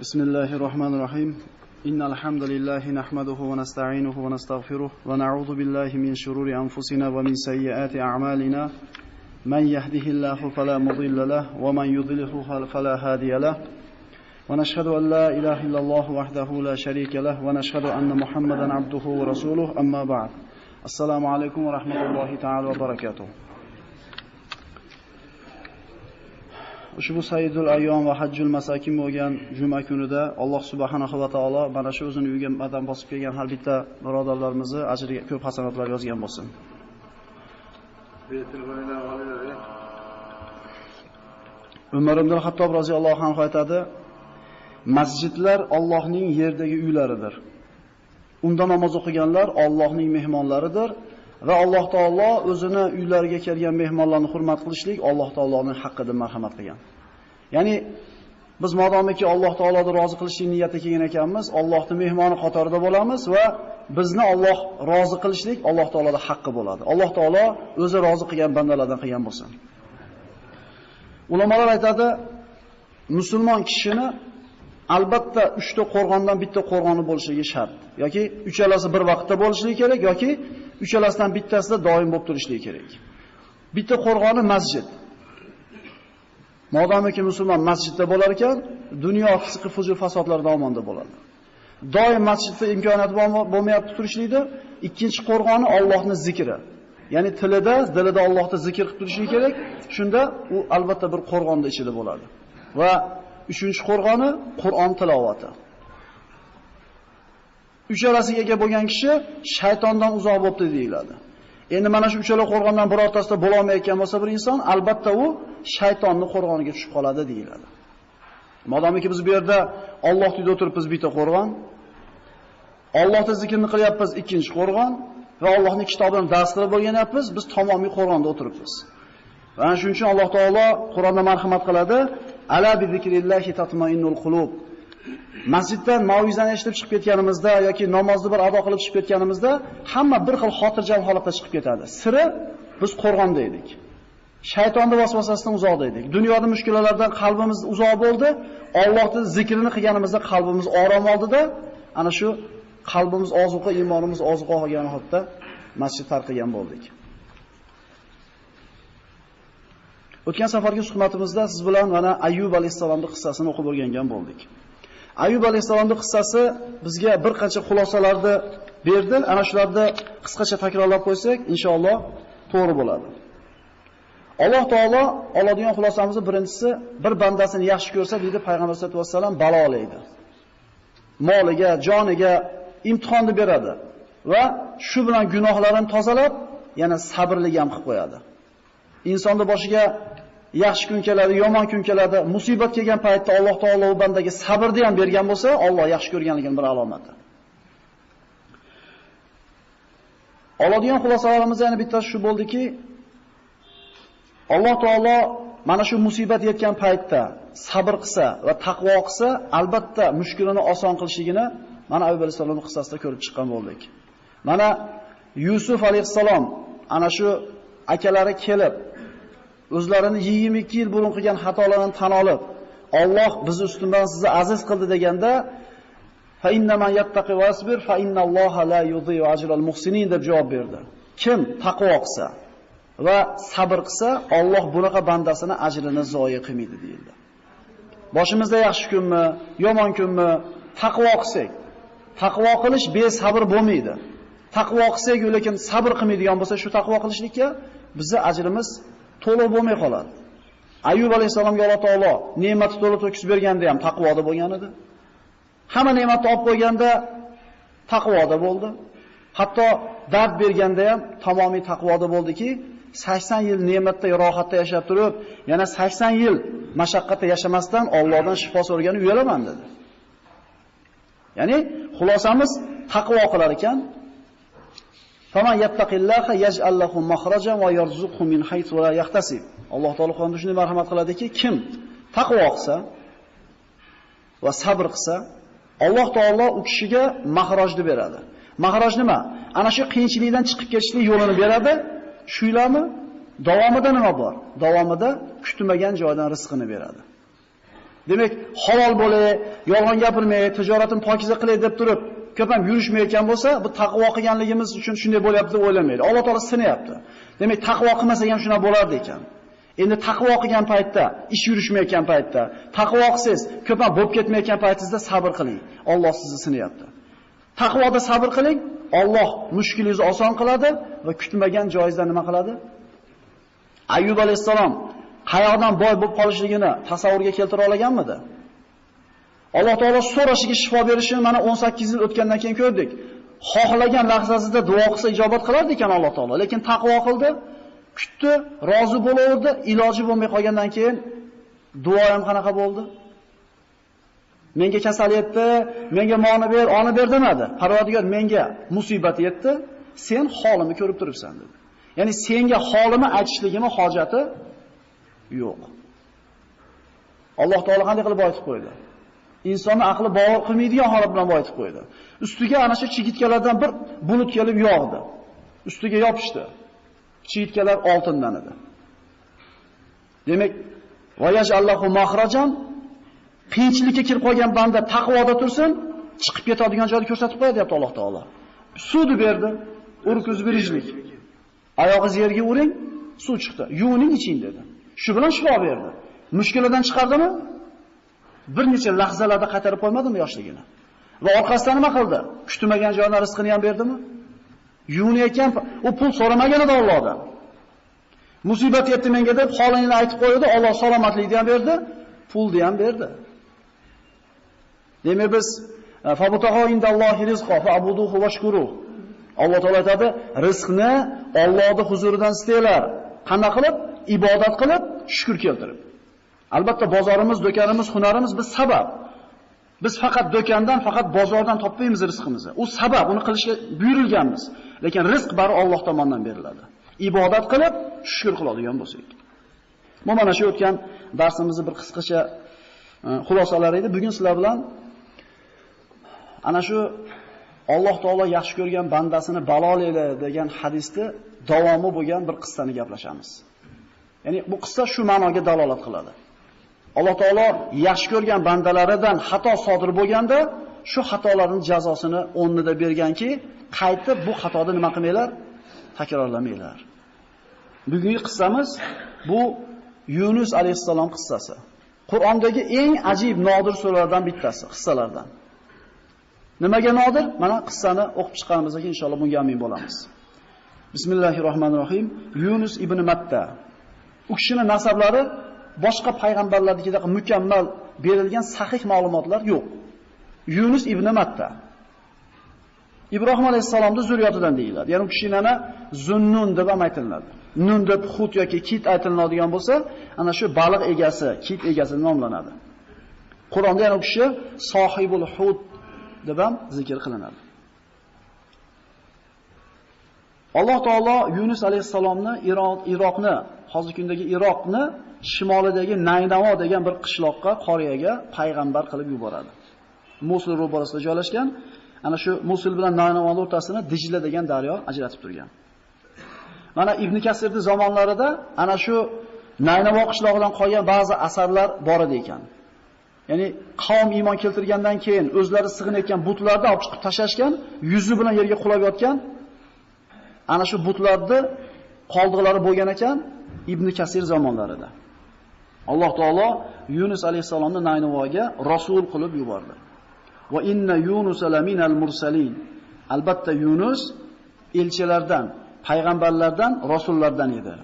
بسم الله الرحمن الرحيم. إن الحمد لله نحمده ونستعينه ونستغفره ونعوذ بالله من شرور أنفسنا ومن سيئات أعمالنا. من يهده الله فلا مضل له ومن يضلله فلا هادي له. ونشهد أن لا إله إلا الله وحده لا شريك له ونشهد أن محمدا عبده ورسوله. أما بعد السلام عليكم ورحمة الله تعالى وبركاته. Ushbu Sayyidul Ayyom va Hajjul Masakin bo'lgan juma kunida Alloh subhanahu va taolo mana shu o'zini uyiga qadam bosib kelgan har bitta birodarlarimizni ajriga ko'p hasanatlar yozgan bo'lsin. Umar ibn Xattob roziyallohu anhu aytadi: Masjidlar Allohning yerdagi uylaridir. Unda namoz o'qiganlar Allohning mehmonlaridir va Alloh taolo o'zini uylariga kelgan mehmonlarni hurmat qilishlik Alloh taoloning haqqidan marhamat qilgan. Ya'ni biz modomiki Alloh taoloni rozi qilishlik niyatida kelgan ekanmiz, Allohning mehmoni qatorida bo'lamiz va bizni Alloh rozi qilishlik Alloh taoloning haqqi bo'ladi. Alloh taolo o'zi rozi qilgan bandalardan qilgan bo'lsin. Ulamolar aytadi, musulmon kishini albatta 3 ta qo'rg'ondan bitta qo'rg'oni bo'lishligi shart. yoki uchalasi bir vaqtda bo'lishligi kerak yoki uchalasidan bittasida doim bo'lib turishligi kerak. Bitta qo'rg'oni masjid. Modomiki musulmon masjidda bo'lar ekan, dunyo fisqi fujur fasodlardan omonda bo'ladi. Doim masjidda imkoniyat bo'lmayapti turishlikda, ikkinchi qo'rg'oni Allohning zikri. Ya'ni tilida, dilida Allohni zikr qilib turishligi kerak. Shunda u albatta bir qo'rg'onda ichida bo'ladi. Va uchinchi qo'rg'oni Qur'on tilovati. Uchalasiga ega bo'lgan kishi shaytondan uzoq bo'libdi deyiladi. Endi mana shu uchala qo'rg'ondan birortasida bo'la olmayotgan bo'lsa bir inson, albatta u shaytonning qo'rg'oniga tushib qoladi deyiladi. Modomiki biz bu yerda Alloh uyida o'tiribmiz bitta qo'rg'on, Allohni zikrini qilyapmiz ikkinchi qo'rg'on va Allohning kitobini dars qilib bo'lganyapmiz, biz tamomiy qo'rg'onda o'tiribmiz. Va shuning uchun Alloh taolo Qur'onda marhamat qiladi: "Ala bi zikrillahi tatma'innul qulub." Masjiddan mavizani eshitib chiqib ketganimizda yoki namozni bir ado qilib chiqib ketganimizda hamma bir xil xotirjam holatda chiqib ketadi. Siri biz qo'rg'onda edik. Shaytonning vasvasasidan uzoqda edik. Dunyoda mushkulalardan qalbimiz uzoq bo'ldi. Allohning zikrini qilganimizda qalbimiz orom oldida, ana shu qalbimiz ozuqa, iymonimiz ozuqa olgan holda masjid tarqigan bo'ldik. O'tgan safargi suhbatimizda siz bilan mana Ayyub alayhisolamning qissasini o'qib o'rgangan bo'ldik. Ayub alayhisolamning qissasi bizga bir qancha xulosalarni berdi. Ana shularni qisqacha takrorlab qo'ysak, inshaalloh to'g'ri bo'ladi. Alloh taolo oladigan xulosamizni birinchisi bir bandasini yaxshi ko'rsa, deydi payg'ambar sollallohu alayhi vasallam balolaydi. Moliga, joniga imtihonni beradi va shu bilan gunohlarini tozalab, yana sabrli ham qilib qo'yadi. Insonning boshiga yaxshi kun keladi, yomon kun keladi, musibat kelgan paytda Alloh taolo u bandaga sabrni ham bergan bo'lsa, Alloh yaxshi ko'rganligining bir alomati. Oladigan xulosalarimiz yana bittasi shu bo'ldiki, Alloh taolo mana shu musibat yetgan paytda sabr qilsa va taqvo qilsa, albatta mushkulini oson qilishligini mana Ayyub alayhisolamning qissasida ko'rib chiqqan bo'ldik. Mana Yusuf alayhissalom ana shu akalari kelib o'zlarini 22 yil burun qilgan xatolarini tan olib, Alloh bizni ustimdan sizni aziz qildi deganda fa innaman yattaqi wasbir fa innalloha la yudhi'u ajral muhsinin deb javob berdi. Kim taqvo qilsa va sabr qilsa, Alloh bunaqa bandasini ajrini zoya qilmaydi deyildi. Boshimizda yaxshi kunmi, yomon kunmi, taqvo qilsak, taqvo qilish besabr bo'lmaydi. Taqvo qilsak, lekin sabr qilmaydigan bo'lsa, shu taqvo qilishlikka bizni ajrimiz to'liq bo'lmay qoladi. Ayyub alayhisalomga Alloh taolo ne'matni to'liq to'kis berganda ham taqvoda bo'lgan edi. Hamma ne'matni olib qo'yganda taqvoda bo'ldi. Hatto dard berganda ham tamomiy taqvoda bo'ldiki, 80 yil ne'matda rohatda yashab turib, yana 80 yil mashaqqatda yashamasdan Allohdan shifo so'ragani uyalaman dedi. Ya'ni xulosamiz taqvo qilar ekan, Faman yattaqillaha yaj'al lahu makhrajan va yarzuqhu min haythu la yahtasib. Alloh taolo Qur'onda shunday marhamat qiladiki, kim taqvo qilsa va sabr qilsa, Alloh taolo u kishiga mahrojni beradi. Mahroj nima? Ana shu qiyinchilikdan chiqib ketishlik yo'lini beradi. Shuylarmi? Davomida nima bor? Davomida kutmagan joydan rizqini beradi. Demak, halol bo'lay, yolg'on gapirmay, tijoratim pokiza qilay deb turib, ko'p ham yurishmayotgan bo'lsa, bu taqvo qilganligimiz uchun shunday bo'lyapti deb o'ylamaydi. Alloh taolo sinayapti. Demak, taqvo qilmasak ham shuna bo'lardi ekan. Endi taqvo qilgan paytda, ish yurishmayotgan paytda, taqvo qilsangiz, ko'p ham bo'lib ketmayotgan paytingizda sabr qiling. Alloh sizni sinayapti. Taqvoda sabr qiling, Alloh mushkulingizni oson qiladi va kutmagan joyingizda nima qiladi? Ayyub alayhisalom qayoqdan boy bo'lib qolishligini tasavvurga keltira olganmidi? Alloh taolo so'rashiga shifo berishini mana 18 yil o'tgandan keyin ko'rdik. Xohlagan lahzasida duo qilsa ijobat qilardi ekan Alloh taolo, lekin taqvo qildi, kutdi, rozi bo'laverdi, iloji bo'lmay qolgandan keyin duo ham qanaqa bo'ldi? Menga kasal yetdi, menga moni ber, oni ber demadi. Parvardigor menga musibat yetdi, sen holimni ko'rib turibsan dedi. Ya'ni senga holimni aytishligimni hojati yo'q. Alloh taolo qanday qilib boyitib qo'ydi? Insonni aqli bovar qilmaydigan holat bilan boyitib qo'ydi. Ustiga ana shu chigitkalardan bir bulut kelib yog'di. Ustiga yopishdi. Chigitkalar oltindan edi. Demak, voyaj Allohu mahrajan qiyinchilikka kirib qolgan banda taqvoda tursin, chiqib ketadigan joyni ko'rsatib qo'yadi, deyapti Alloh taolo. Suvni berdi, urkuz birijlik. Oyog'ingiz yerga uring, suv chiqdi. Yuvining iching dedi. Shu bilan shifo berdi. Mushkuladan chiqardimi? Bir necha lahzalarda qaytarib qo'ymadimi yoshligini? Va orqasidan nima qildi? Kutmagan joydan rizqini ham berdimi? Yuvinayotgan u pul so'ramagan edi Allohdan. Musibat yetdi menga deb holingni aytib qo'ydi, Alloh salomatlikni ham berdi, pulni ham berdi. Demak biz e, fabutaho indallohi rizqo fa abuduhu washkuru. Alloh taolo aytadi, rizqni Allohning huzuridan istanglar. Qanday qilib? Ibodat qilib, shukr keltirib. Albatta bozorimiz, do'konimiz, hunarimiz biz sabab. Biz faqat do'kondan, faqat bozordan topmaymiz rizqimizni. U sabab, uni qilishga buyurilganmiz. Lekin rizq bari Alloh tomonidan beriladi. Ibodat qilib, shukr qiladigan bo'lsak. Bu mana shu o'tgan darsimizni bir qisqacha e, xulosalari edi. Bugun sizlar bilan ana shu Alloh taolo yaxshi ko'rgan bandasini balolaydi degan hadisni davomi bo'lgan bir qissani gaplashamiz. Ya'ni bu qissa shu ma'noga dalolat qiladi. Alloh taolo yaxshi ko'rgan bandalaridan xato sodir bo'lganda shu xatolarning jazosini o'rnida berganki, qaytib bu xatoni nima qilmanglar? Takrorlamanglar. Bugungi qissamiz bu Yunus alayhisalom qissasi. Qur'ondagi eng ajib nodir suralardan bittasi, qissalardan. Nimaga nodir? Mana qissani o'qib chiqqanimizdan keyin inshaalloh bunga amin bo'lamiz. Bismillahirrohmanirrohim. Yunus ibn Matta. U kishining nasablari boshqa payg'ambarlardagidaqa mukammal berilgan sahih ma'lumotlar yo'q. Yunus ibn Matta. Ibrohim alayhisalomning zurriyotidan deyiladi. Ya'ni u kishining Zunnun deb ham aytiladi. Nun deb xut yoki kit aytiladigan bo'lsa, ana shu baliq egasi, kit egasi nomlanadi. Qur'onda yana u kishi sohibul hut deb ham zikr qilinadi. Alloh taolo Yunus alayhisalomni Iroqni, hozirgi kundagi Iroqni shimolidagi Naynavo degan bir qishloqqa, qoriyaga payg'ambar qilib yuboradi. Musul ro'barasida joylashgan, ana shu Musul bilan Naynavo o'rtasini Dijla degan daryo ajratib turgan. Mana Ibn Kasirning zamonlarida ana shu Naynavo qishlog'idan qolgan ba'zi asarlar bor edi ekan. Ya'ni qavm iymon keltirgandan keyin o'zlari sig'inayotgan butlarni olib chiqib tashlashgan, yuzi bilan yerga qulab yotgan ana shu butlarni qoldiqlari bo'lgan ekan Ibn Kasir zamonlarida. Alloh taolo Yunus alayhisalomni Naynavoga rasul qilib yubordi. Va inna Yunus laminal mursalin. Albatta Yunus elchilardan, payg'ambarlardan, rasullardan edi.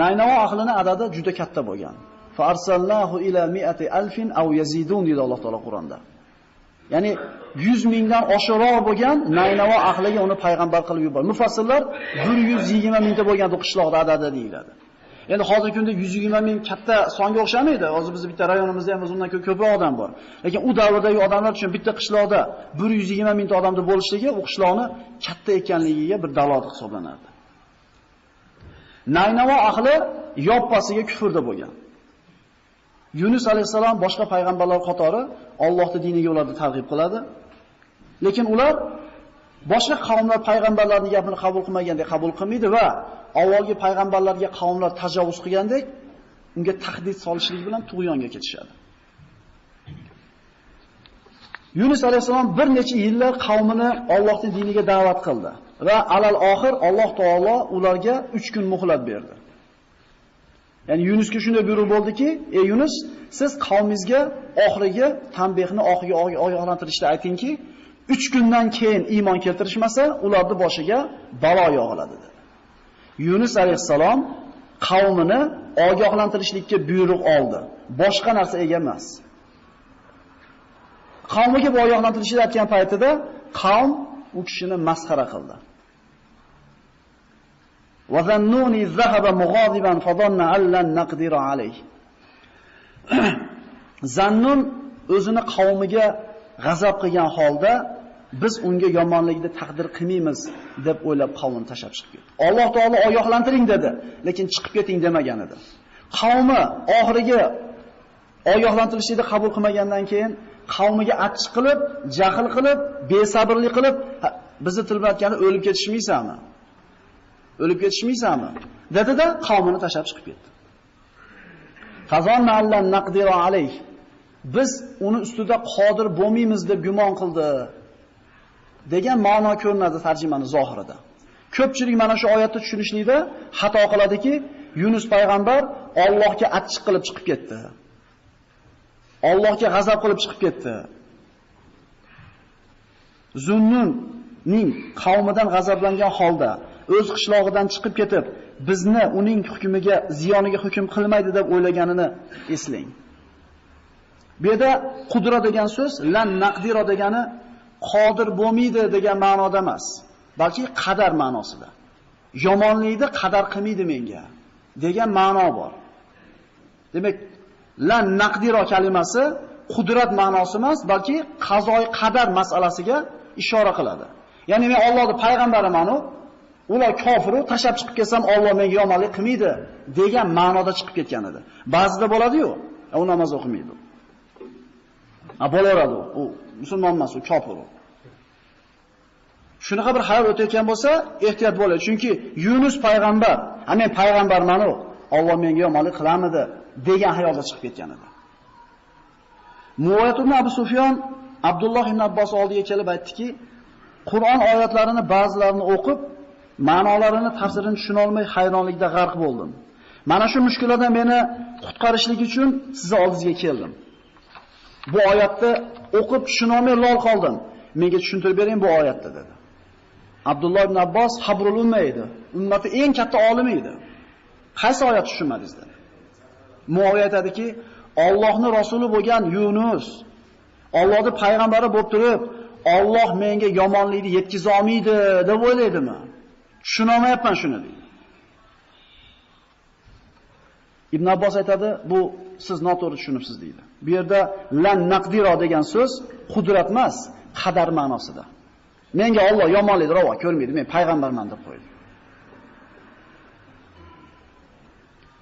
Naynavo ahlining adadi juda katta bo'lgan. Fa arsalnahu ila mi'ati alfin aw yazidun dedi Alloh taolo Qur'onda. Ya'ni 100 mingdan oshiqroq bo'lgan Naynavo ahliga uni payg'ambar qilib yubordi. Mufassillar 120 mingta bo'lgan bu qishloqda adadi deyiladi. Endi hozirgi kunda 120 ming katta songa o'xshamaydi. Hozir bizning bitta rayonimizda ham undan ko'proq odam bor. Lekin u davrdagi odamlar uchun bitta qishloqda 120 mingta odamda bo'lishligi u qishloqni katta ekanligiga bir dalolat hisoblanadi. Naynavo ahli yoppasiga kufrda bo'lgan. Yunus alayhisalom boshqa payg'ambarlar qatori Allohning diniga ularni targ'ib qiladi. Lekin ular boshqa qavmlar payg'ambarlarning gapini qabul qilmagandek qabul qilmaydi va avvalgi payg'ambarlarga qavmlar tajovuz qilgandek unga tahdid solishlik bilan tug'yonga ketishadi. Yunus alayhisalom bir necha yillar qavmini Allohning diniga da'vat qildi va alal oxir Alloh taolo ularga 3 kun muhlat berdi. Ya'ni Yunusga shunday buyruq bo'ldiki, "Ey Yunus, siz qavmingizga oxiriga tanbehni oxiga ogohlantirishda aytingki, 3 kundan keyin iymon keltirishmasa, ularning boshiga balo yog'iladi" dedi. Yunus alayhisalom qavmini ogohlantirishlikka buyruq oldi. Boshqa narsa ega emas. Qavmiga bu ogohlantirishni aytgan paytida qavm u kishini masxara qildi. وَذَنُّونِ ذَهَبَ مُغَاضِبًا فَظَنَّ أَن لَّن نَّقْدِرَ عَلَيْهِ Zannun o'zini qavmiga g'azab qilgan holda biz unga yomonlikni taqdir qilmaymiz deb o'ylab qavmini tashlab chiqib ketdi. Alloh taolo ogohlantiring dedi, lekin chiqib keting demagan edi. Qavmi oxirgi ogohlantirishni qabul qilmagandan keyin qavmiga achchiq qilib, jahl qilib, besabrlik qilib, bizni til bilan aytganda o'lib ketishmaysanmi? O'lib ketishmaysanmi? Dedida qavmini tashlab chiqib ketdi. Fazonna allan naqdiru alayh. Biz uni ustida qodir bo'lmaymiz deb gumon qildi. Degan ma'no ko'rinadi tarjimani zohirida. Ko'pchilik mana shu oyatni tushunishlikda xato qiladiki, Yunus payg'ambar Allohga achchiq qilib chiqib ketdi. Allohga g'azab qilib chiqib ketdi. Zunnunning qavmidan g'azablangan holda o'z qishlog'idan chiqib ketib, bizni uning hukmiga, ziyoniga hukm qilmaydi deb o'ylaganini eslang. Bu yerda qudra degan so'z lan naqdiro degani qodir bo'lmaydi degan ma'noda emas, balki qadar ma'nosida. Yomonlikni qadar qilmaydi menga degan ma'no bor. Demak, lan naqdiro kalimasi qudrat ma'nosi emas, balki qazoy qadar masalasiga ishora qiladi. Ya'ni men Allohning payg'ambariman-u, ular kofiru tashab chiqib kelsam Alloh menga yomonlik qilmaydi degan ma'noda chiqib ketgan edi. Ba'zida bo'ladi-yu, u namoz o'qimaydi. A bo'laveradi u. musulmon emas, u kofir u. Shunaqa bir hayot o'tayotgan bo'lsa, ehtiyot bo'ling, chunki Yunus payg'ambar, "Ha men payg'ambarman-u, Alloh menga yomonlik qilamidi?" degan hayolda chiqib ketgan edi. Muvayyat ibn Abu Sufyon Abdulloh ibn Abbos oldiga kelib aytdiki, Qur'on oyatlarini ba'zilarini o'qib, ma'nolarini, tafsirini tushuna olmay hayronlikda g'arq bo'ldim. Mana shu mushkullardan meni qutqarishlik uchun sizning oldingizga keldim. Bu oyatni o'qib tushunolmay lol qoldim. Menga tushuntirib bering bu oyatni dedi. Abdulloh ibn Abbos habrul umma edi. Ummati eng katta olim edi. Qaysi oyat tushunmadingiz dedi. Muoviya aytadiki, Allohning rasuli bo'lgan Yunus Allohning payg'ambari bo'lib turib, Alloh menga yomonlikni yetkiza olmaydi deb o'ylaydimi? Tushunolmayapman shuni deydi. Ibn Abbos aytadi, bu siz noto'g'ri tushunibsiz deydi. Bu yerda lan naqdiro degan so'z qudrat emas, qadar ma'nosida. Menga Alloh yomonlikni ravo ko'rmaydi, men payg'ambarman deb qo'ydi.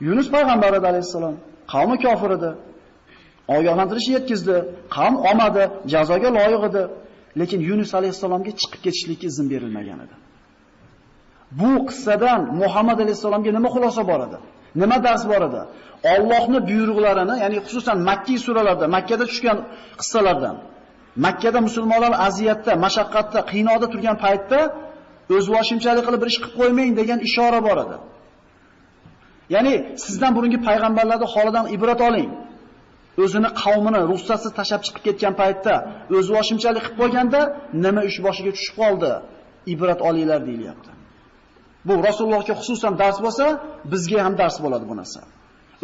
Yunus payg'ambar alayhisalom qavmi kofir edi. Ogohlantirish yetkizdi, qavm olmadi, jazoga loyiq edi. Lekin Yunus alayhisalomga chiqib ketishlikka izn berilmagan edi. Bu qissadan Muhammad alayhisalomga nima xulosa bor edi? Nima dars bor edi? Allohning buyruqlarini, ya'ni xususan Makki suralarda, Makkada tushgan qissalardan Makkada musulmonlar aziyatda, mashaqqatda, qiynoqda turgan paytda o'z voshimchalik qilib bir ish qilib qo'ymang degan ishora bor edi. Ya'ni sizdan burungi payg'ambarlarning holidan ibrat oling. O'zini qavmini ruxsatsiz tashab chiqib ketgan paytda o'z voshimchalik qilib qo'yganda nima ish boshiga tushib qoldi? Ibrat olinglar deyilyapti. Bu Rasulullohga xususan dars bo'lsa, bizga ham dars bo'ladi bu narsa.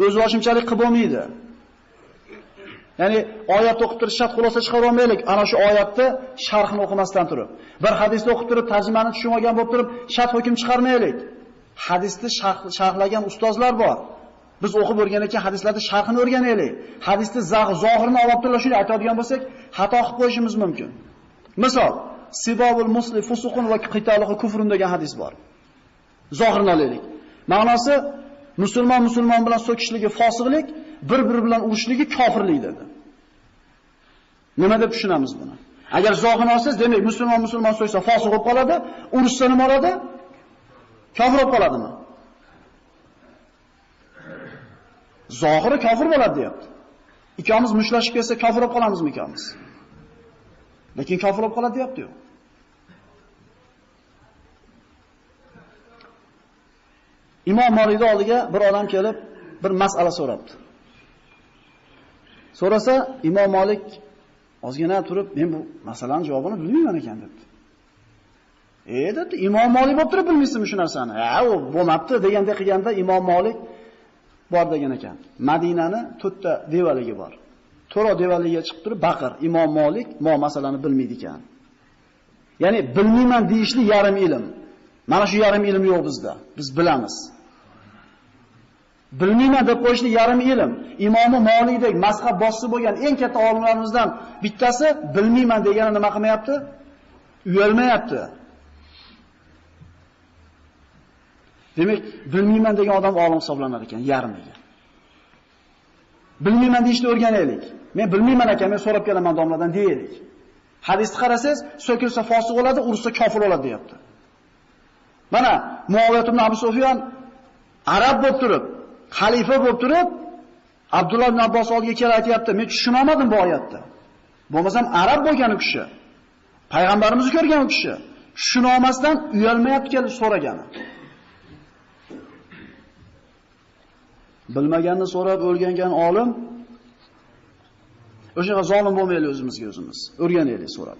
O'z boshimchalik qilib bo'lmaydi. Ya'ni oyat o'qib turib shart xulosa chiqara olmaylik. Ana shu oyatni sharhini o'qimasdan turib, bir hadisni o'qib turib tarjimani tushunmagan bo'lib turib, shart hukm chiqarmaylik. Hadisni sharhlagan ustozlar bor. Biz o'qib o'rgangan ekan hadislarning sharhini o'rganaylik. Hadisni zohirini olib turib shuni aytadigan bo'lsak, xato qilib qo'yishimiz mumkin. Misol, Sibabul musli fusuqun va qitaluhu kufrun degan hadis bor. Zohirini olaylik. Ma'nosi musulmon musulmon bilan so'kishligi fosiqlik, bir-biri bilan urushligi kofirlik dedi. Nima deb tushunamiz buni? Agar zohirini olsangiz, demak musulmon musulmon so'ysa fosiq bo'lib qoladi, urushsa nima bo'ladi? Kofir bo'lib qoladimi? Zohiri kofir bo'ladi deyapti. Ikkomiz mushlashib kelsa kofir bo'lib qolamizmi ikkomiz? Lekin kofir bo'lib qoladi deyapti-ku. Imom Malikning oldiga bir odam kelib, bir masala so'rabdi. So'rasa, Imom Malik ozgina turib, men bu masalaning javobini bilmayman ekan debdi. E dedi, Imom Malik bo'lib turib bilmaysizmi shu narsani? Ha, u bo'lmabdi deganda qilganda Imom Malik bor degan ekan. Madinani to'rtta devaligi bor. To'ro devaligiga chiqib turib baqir, Imom Malik mo masalani bilmaydi ekan. Ya'ni bilmayman deyishli yarim ilm. Mana shu yarim ilm yo'q bizda. Biz bilamiz. Bilmayman deb qo'yishni yarim ilm. Imomi Molikdek mazhab bossi bo'lgan eng katta olimlarimizdan bittasi bilmayman degani nima qilmayapti? Uyalmayapti. Demak, bilmayman degan odam olim hisoblanar ekan yarmiga. Bilmayman deyishni o'rganaylik. Men bilmayman ekan, men so'rab kelaman domladan deylik. Hadisni qarasangiz, so'kilsa fosiq bo'ladi, ursa kofir bo'ladi deyapti. Mana Muaviyat ibn Abu Sufyan arab bo'lib turib, xalifa bo'lib turib, Abdulloh ibn Abbos oldiga kelib aytayapti, men tushuna olmadim bu oyatni. Bo'lmasam arab bo'lgan u kishi. Payg'ambarimizni ko'rgan u kishi. Tushuna olmasdan uyalmayapti kelib so'ragani. Bilmaganni so'rab o'rgangan olim o'shaga zolim bo'lmaylik o'zimizga o'zimiz. O'rganaylik so'rab.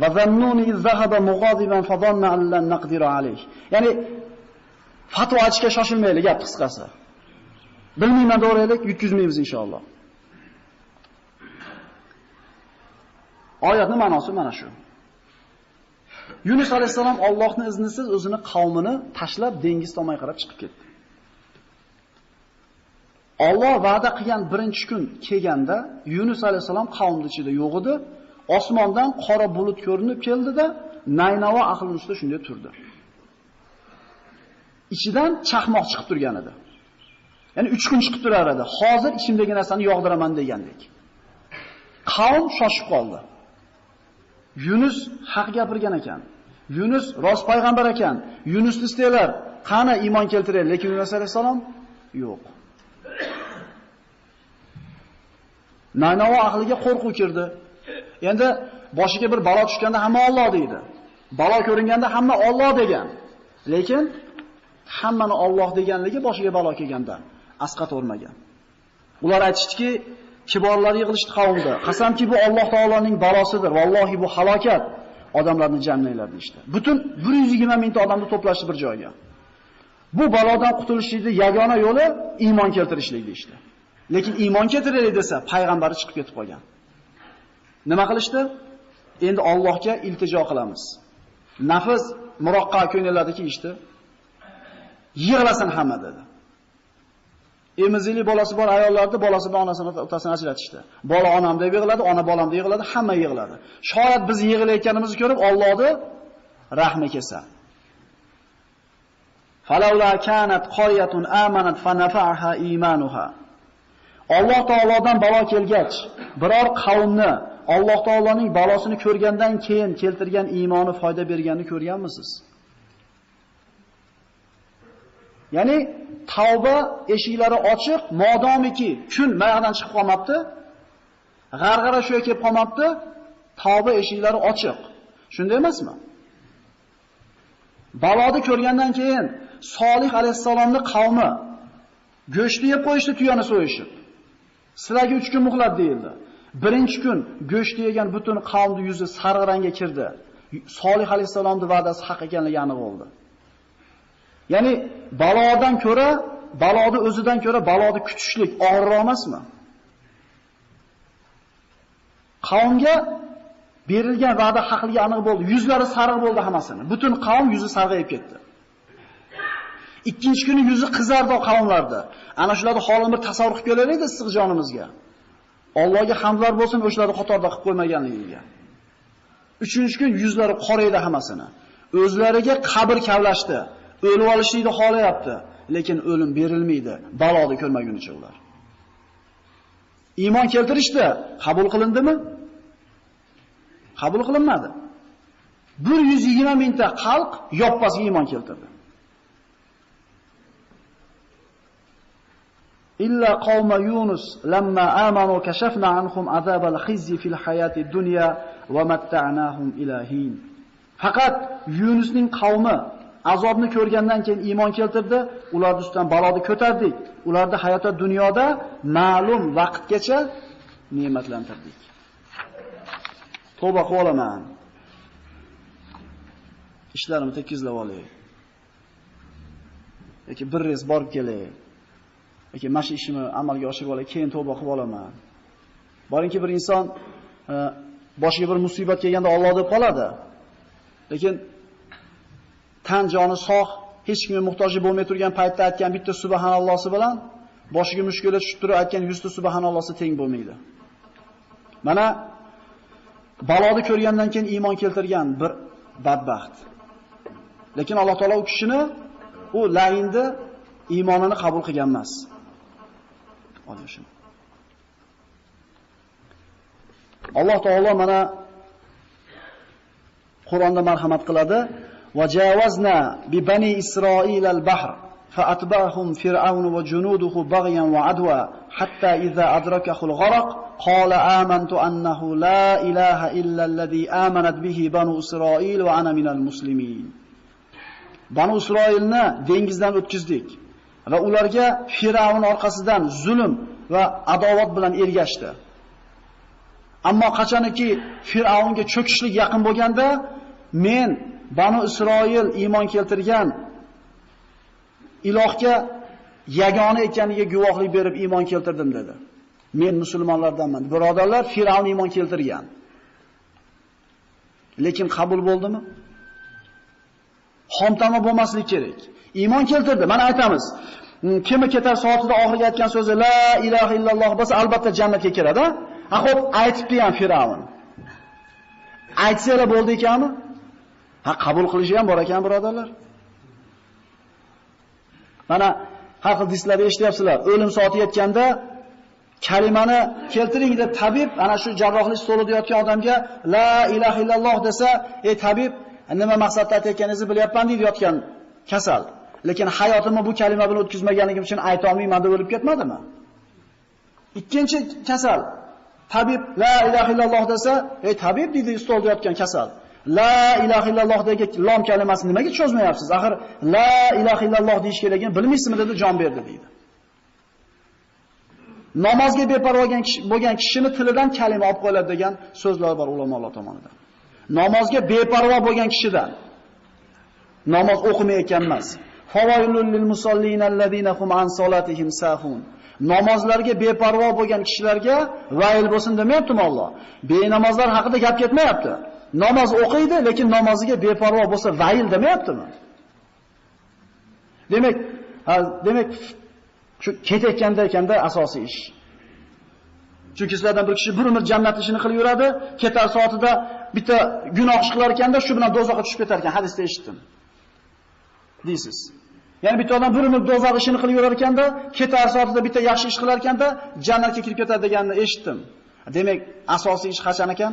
Va zannuni zahaba mughadiban fadhanna an lan naqdiru alayh. Ya'ni fatvo aytishga shoshilmaylik, gap qisqasi. Bilmayman to'g'rilik, yutkizmaymiz inshaalloh. Oyatning ma'nosi mana shu. Yunus alayhisalom Allohning iznisiz o'zini qavmini tashlab dengiz tomonga qarab chiqib ketdi. Alloh va'da qilgan birinchi kun kelganda Yunus alayhisalom qavmning ichida yo'q edi. Osmondan qora bulut ko'rinib keldida, Naynavo ahli ustida shunday turdi. Ichidan chaqmoq chiqib turgan edi. Ya'ni 3 kun chiqib turar edi. Hozir ichimdagi narsani yog'diraman degandek. Qavm shoshib qoldi. Yunus haq gapirgan ekan. Yunus rost payg'ambar ekan. Yunusni istaylar, qani iymon keltiring, lekin Yunus alayhisalom yo'q. Nanova ahliga qo'rquv kirdi. Endi boshiga bir balo tushganda hamma Alloh deydi. Balo ko'ringanda hamma Alloh degan. Lekin hammani Alloh deganligi boshiga balo kelganda asqat o'rmagan. Ular aytishdiki, kiborlar yig'ilishdi qavmda. Qasamki bu Alloh taoloning balosidir. Vallohi bu halokat. Odamlarni jannatlar ishdi. Butun 120 mingta odamni to'plashdi bir joyga. Bu balodan qutulishning yagona yo'li iymon keltirishlik deydi. Lekin iymon keltiraylik desa, payg'ambari chiqib ketib qolgan. Nima qilishdi? Endi Allohga iltijo qilamiz. Nafs muroqqa ko'ngillarda kiyishdi. Yig'lasin hamma dedi. Emizili bolasi bor ayollarni bolasi bilan onasini otasini ajratishdi. Bola onam deb yig'ladi, ona bolam deb yig'ladi, hamma yig'ladi. Shoyat biz yig'layotganimizni ko'rib Allohni rahmi kelsa. Falawla kanat qaryatun amanat fanafa'aha imanuha. Alloh taolodan balo kelgach, biror qavmni Alloh taoloning balosini ko'rgandan keyin keltirgan iymoni foyda berganini ko'rganmisiz? Ya'ni tavba eshiklari ochiq, modomiki kun mayog'dan chiqib qolmabdi, g'arg'ara shu kelib qolmabdi, tavba eshiklari ochiq. Shunday emasmi? Baloni ko'rgandan keyin Solih alayhisalomning qavmi go'shtni yeb qo'yishdi tuyani so'yishib. Sizlarga 3 kun muhlat deyildi. Birinchi kun go'shtni yegan butun qavmning yuzi sariq rangga kirdi. Solih alayhisalomning va'dasi haq ekanligi aniq bo'ldi. Ya'ni balodan ko'ra, baloni o'zidan ko'ra baloni kutishlik og'irroq emasmi? Qavmga berilgan va'da haqligi aniq bo'ldi. Yuzlari sariq bo'ldi hammasini. Butun qavm yuzi sarg'ayib ketdi. Ikkinchi kuni yuzi qizardi qavmlarda. Ana shularni holini bir tasavvur qilib ko'raylik issiq jonimizga. Allohga hamdlar bo'lsin o'shalarni qatorda qilib qo'ymaganligiga. Uchinchi kun yuzlari qoraydi hammasini. O'zlariga qabr kavlashdi. O'lib olishni xohlayapti, lekin o'lim berilmaydi. Baloni ko'rmagunicha ular. Iymon keltirishdi, qabul qilindimi? Qabul qilinmadi. 120 mingta xalq yoppasiga iymon keltirdi. إلا قوم يونس لما آمنوا كشفنا عنهم عذاب الخزي في الحياة الدنيا ومتعناهم إلى حين faqat Yunusning qavmi azobni ko'rgandan keyin iymon keltirdi, ularni ustidan baloni ko'tardik. Ularni hayotda dunyoda ma'lum vaqtgacha ne'matlantirdik. Tavba qilib olaman. Ishlarimni tekizlab olay. yoki bir rez borib kelay. yoki mana shu ishimni amalga oshirib olay, keyin tavba qilib olaman. Boringki bir inson e, boshiga bir musibat kelganda Alloh deb qoladi. Lekin tan joni sog', hech kimga muhtoji bo'lmay turgan paytda aytgan bitta subhanallohsi bilan boshiga mushkula tushib turib aytgan 100 ta subhanallohsi teng bo'lmaydi. Mana baloni ko'rgandan keyin iymon keltirgan bir badbaxt. Lekin Alloh taolo u kishini u lainni iymonini qabul qilgan emas. Olishim. Alloh taolo mana Qur'onda marhamat qiladi: "Vajawazna bi bani Isroil al-bahr" فأتبعهم فرعون وجنوده بغيا وعدوى حتى إذا أدركه الغرق قال آمنت أنه لا إله إلا الذي آمنت به بنو إسرائيل وأنا من المسلمين Banu Isroilni dengizdan o'tkizdik va ularga Firavn orqasidan zulm va adovat bilan ergashdi. Ammo qachoniki Firavnga cho'kishlik yaqin bo'lganda, men Banu Isroil iymon keltirgan ilohga yagona ekaniga guvohlik berib iymon keltirdim dedi. Men musulmonlardanman. Birodarlar, Firavn iymon keltirgan. Lekin qabul bo'ldimi? xomtama bo'lmaslik kerak. Iymon keltirdi. Mana aytamiz. Hmm, Kimi ketar soatida oxirgi aytgan so'zi la ilaha illalloh bo'lsa, albatta jannatga kiradi. Ha, xo'p, aytibdi ham Firavn. Aytsa bo'ldi ekanmi? Ha, qabul qilishi ham bor ekan, birodarlar. Mana har xil dislarda eshityapsizlar. O'lim soati yetganda kalimani keltiring deb tabib ana shu jarrohlik stolida yotgan odamga la ilaha illalloh desa, "Ey tabib, nima maqsadda aytayotganingizni bilyapman deydi yotgan kasal. Lekin hayotimni bu kalima bilan o'tkazmaganligim uchun ayta olmayman deb o'lib ketmadimi? Ikkinchi kasal. Tabib la ilaha illalloh desa, "Ey tabib" deydi stolda yotgan kasal. La ilaha illallohdagi lom kalimasini nimaga cho'zmayapsiz? Axir la ilaha illalloh deyish ekan, bilmaysizmi dedi, jon berdi deydi. Namozga beparvo bo'lgan kishini tilidan kalima olib qo'yiladi degan so'zlar bor ulamolar tomonidan. namozga beparvo bo'lgan kishidan namoz o'qimayotgan emas. Favoilul lil musallina allazina hum an solatihim sahun. Namozlarga beparvo bo'lgan kishilarga vayl bo'lsin demayaptimi Alloh? Benamozlar haqida gap ketmayapti. Namoz o'qiydi, lekin namoziga beparvo bo'lsa vayl demayaptimi? Demak, demak shu ketayotganda ekanda asosiy ish. Chunki sizlardan bir kishi bir umr jannat ishini qilib yuradi, ketar soatida bitta gunoh ish qilar ekanda, shu bilan dozoqqa tushib ketar ekan, hadisda eshitdim. Deysiz. Ya'ni bitta odam bir umr dozoq ishini qilib yurar ekanda, ketar soatida bitta yaxshi ish qilar ekanda, jannatga kirib ketadi deganini eshitdim. Demak, asosiy ish qachon ekan?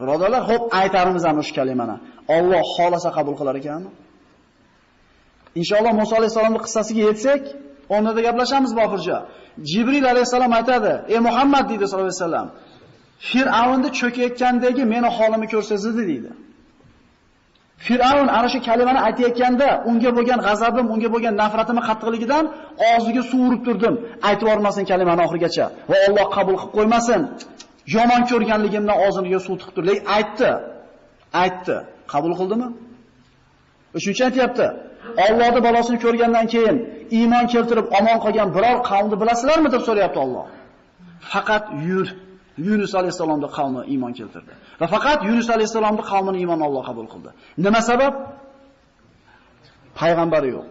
Birodarlar, xo'p, aytarimiz ham shu kalimani. Alloh xolasa qabul qilar ekanmi? Inshaalloh Musa alayhisolamning qissasiga yetsak, o'rnida gaplashamiz oxircha. Jibril alayhisalom aytadi: "Ey Muhammad" deydi sollallohu alayhi vasallam. Fir'avnni cho'kayotgandagi meni holimni ko'rsangiz deydi. Fir'avn ana shu kalimani aytayotganda unga bo'lgan g'azabim, unga bo'lgan nafratim qattiqligidan og'ziga suv urib turdim. Aytib yormasin kalimani oxirigacha va Alloh qabul qilib qo'ymasin. Yomon ko'rganligimdan og'zimga suv tiqib turdi. Aytdi. Aytdi. Qabul qildimi? Shuncha aytyapti. Allohning balosini ko'rgandan keyin iymon keltirib omon qolgan biror qavmni bilasizlarmi deb so'rayapti Alloh. Faqat yur Yunus alayhisalomning qavmi iymon keltirdi. Va faqat Yunus alayhisalomning qavmini iymon Alloh qabul qildi. Nima sabab? Payg'ambari yo'q.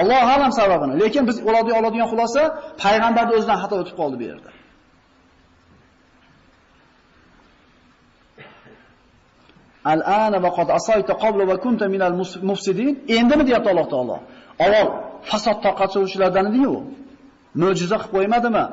Alloh alam sababini. Lekin biz oladigan xulosa payg'ambarning o'zidan xato o'tib qoldi bu yerda. Al-ana va qad asayta qabla va kunta minal mufsidin. Endimi deyapti Alloh taolo. Avval fasod tarqatuvchilardan edi-yu. Mo'jiza qilib qo'ymadimi?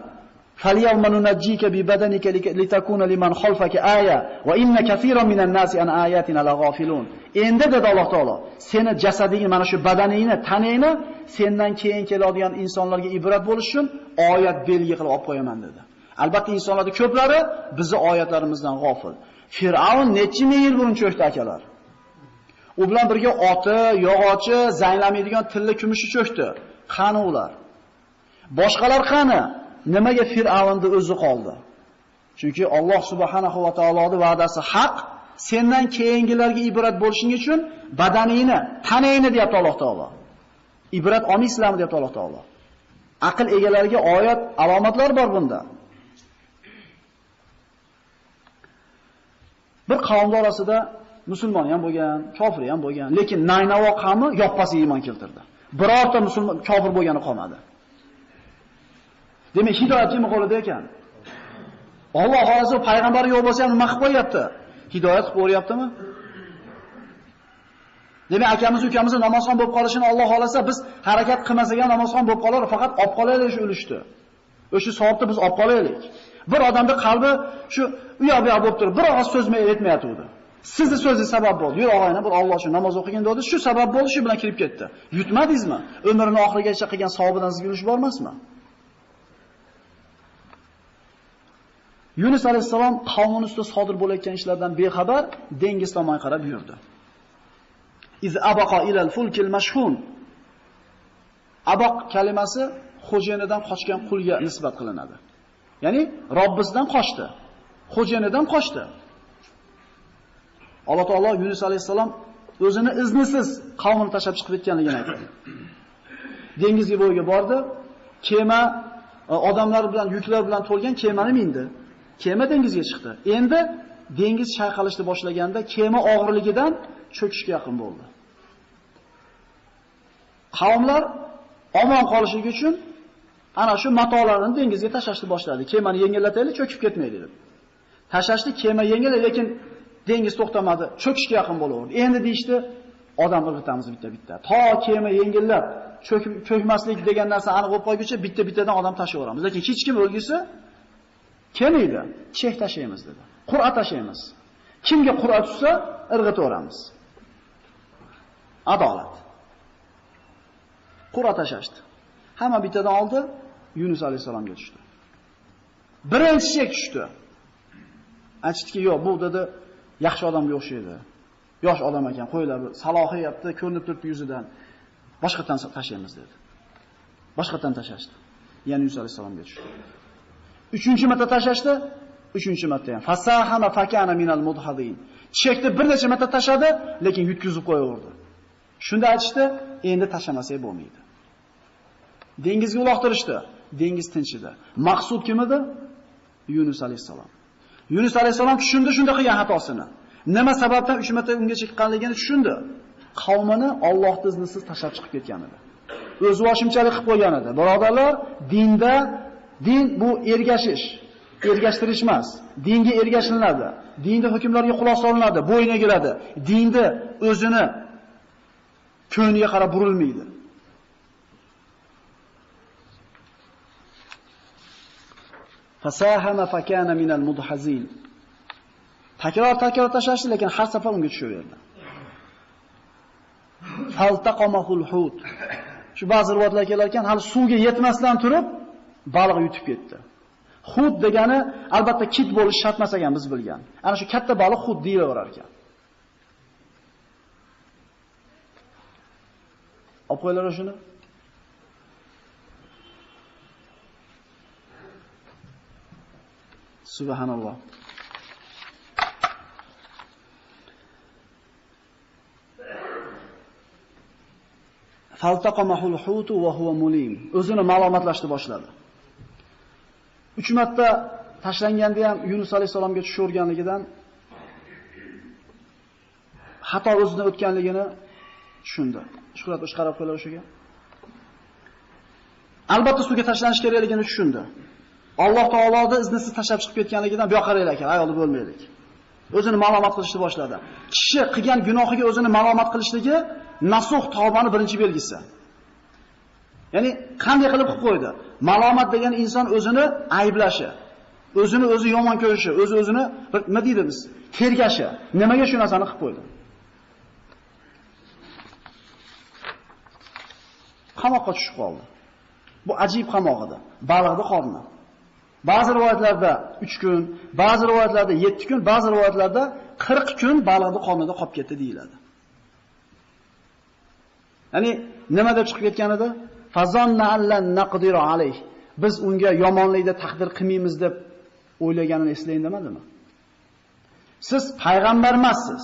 فَالْيَوْمَ نُنَجِّيكَ بِبَدَنِكَ لِتَكُونَ لِمَنْ خَلْفَكَ آيَةً وَإِنَّ كَثِيرًا مِنَ النَّاسِ عَنْ آيَاتِنَا لَغَافِلُونَ Endi dedi Alloh taolo, seni jasadingni, mana shu badaningni, taningni sendan keyin keladigan insonlarga ibrat bo'lish uchun oyat belgi qilib olib qo'yaman dedi. Albatta insonlarning ko'plari bizni oyatlarimizdan g'ofil. Fir'avn necha ming yil burun cho'kdi akalar. U bilan birga oti, yog'ochi, zanglamaydigan tilla kumushi cho'kdi. Qani ular? Boshqalar qani? Nimaga Fir'avnning o'zi qoldi? Chunki Alloh subhanahu va taoloning va'dasi haq. Sendan keyingilarga ibrat bo'lishing uchun badaningni, tanangni deyapti Alloh taolo. Ibrat olmaysizlarmi deyapti Alloh taolo. Aql egalariga oyat, alomatlar bor bunda. Bir qavmlar orasida musulmon ham bo'lgan, kofir ham bo'lgan, lekin Naynavo qavmi yoppasi iymon keltirdi. Birorta musulmon kofir bo'lgani qolmadi. Demak, hidoyat kim qo'lida ekan? Alloh xolasa payg'ambari yo'q bo'lsa ham nima qilib qo'yapti? Hidoyat qilib qo'yaptimi? Demak, akamiz ukamiz namozxon bo'lib qolishini Alloh xolasa biz harakat qilmasak ham namozxon bo'lib qolar, faqat olib qolaylik shu ulushni. O'sha savobni biz olib qolaylik. Bir odamning qalbi shu u yoq bu yoq bo'lib turib, bir og'iz so'z aytmayotgandi. Sizni so'zingiz sabab bo'ldi. Yur og'ayni bir Alloh shu namoz o'qigan dedi, shu sabab bo'ldi, shu bilan kirib ketdi. Yutmadingizmi? Umrini oxirigacha qilgan savobidan sizga ulush bormasmi? Yunus alayhisalom qavmini ustida sodir bo'layotgan ishlardan bexabar dengiz tomon qarab yurdi. Iz abaqa ilal fulkil mashhun. Abaq kalimasi xo'jayinidan qochgan qulga nisbat qilinadi. Ya'ni Robbisidan qochdi. Xo'jayinidan qochdi. Alloh taolo Yunus alayhisalom o'zini iznisiz qavmini tashab chiqib ketganligini aytdi. Dengizga bo'yiga bordi. Kema e, odamlar bilan, yuklar bilan to'lgan kemani mindi. Kema dengizga chiqdi. Endi dengiz chayqalishni boshlaganda kema og'irligidan cho'kishga yaqin bo'ldi. Qavmlar omon qolishi uchun ana shu matolarni dengizga tashlashni boshladi. Kemani yengillataylik, cho'kib ketmaydi deb. Tashlashdi, kema yengil, lekin dengiz to'xtamadi, cho'kishga yaqin bo'laverdi. Endi deyishdi, odam irg'itamiz bitta-bitta. To kema yengillab, cho'kib cho'kmaslik degan narsa aniq bo'lib qolguncha bitta-bittadan odam tashlayveramiz. Lekin hech kim o'lgisi kelmaydi. Chek tashlaymiz dedi. Qur'a tashlaymiz. Kimga qur'a tushsa, irg'itaveramiz. Adolat. Qur'a tashashdi. Hamma bittadan oldi, Yunus alayhisalomga tushdi. Birinchi tushdi. Aytishdiki, yo'q, bu dedi, yaxshi odamga o'xshaydi. Yosh odam ekan, qo'ylar, salohiyatni ko'rinib turibdi yuzidan. Boshqatdan tashlaymiz dedi. Boshqatdan tashlashdi. Ya'ni Yunus alayhisalomga tushdi. Uchinchi marta tashlashdi. uchinchi marta ham fasahama fakana minal mudhadin. Chekni bir necha marta tashadi, lekin yutkizib qo'yaverdi. Shunda aytishdi, endi tashlamasak bo'lmaydi. Dengizga uloqtirishdi. Dengiz tinchida. Maqsud kim edi? Yunus alayhisalom. Yunus alayhisalom tushundi shunda qilgan xatosini. Nima sababdan 3 marta unga chiqqanligini tushundi. Qavmini Alloh iznisiz tashlab chiqib ketgan edi. O'z voshimchalik qilib qo'ygan edi. Birodarlar, dinda din bu ergashish, ergashtirish emas. Dinga ergashiladi. Dinda hukmlarga quloq solinadi, bo'yin egiladi. Dinda o'zini ko'ngliga qarab burilmaydi. Fasahama fakana minal mudhazin. Takror takror tashlashdi, lekin har safar unga tushaverdi. Faltaqamahul hut. Shu ba'zi rivoyatlar kelar ekan, hali suvga yetmasdan turib, baliq yutib ketdi. Hut degani albatta kit bo'lish shart emas ekan biz bilgan. Ana shu katta baliq hut deyilaverar ekan. Olib qo'yinglar shuni. Subhanalloh. Faltaqamahul hutu va huwa mulim. O'zini ma'lumotlashni boshladi. 3 marta tashlanganda ham Yunus alayhisalomga tushaverganligidan xato o'zidan o'tganligini tushundi. Shuhrat o'sh qarab qo'ylar o'shaga. Albatta suvga tashlanish kerakligini tushundi. Alloh taoloning iznisiz tashlab chiqib ketganligidan bu yoqqa qaraylar ekan, ayolni bo'lmaylik. O'zini ma'lumot qilishni boshladi. Kishi qilgan gunohiga o'zini ma'lumot qilishligi nasuh tavbani birinchi belgisi. Ya'ni qanday qilib qilib qo'ydi? Malomat degan inson o'zini ayblashi, o'zini o'zi yomon ko'rishi, o'zi o'zini nima deydi biz? Tergashi. Nimaga shu narsani qilib qo'ydi? Qamoqqa tushib qoldi. Bu ajib qamoq edi. Baliqni qorni. Ba'zi rivoyatlarda 3 kun, ba'zi rivoyatlarda 7 kun, ba'zi rivoyatlarda 40 kun baliqni qornida qolib ketdi deyiladi. Ya'ni nima deb chiqib ketgan edi? Fazonna allan naqdiru alayh. Biz unga yomonlikda taqdir qilmaymiz deb o'ylaganini eslang demadimi? Siz payg'ambar emassiz.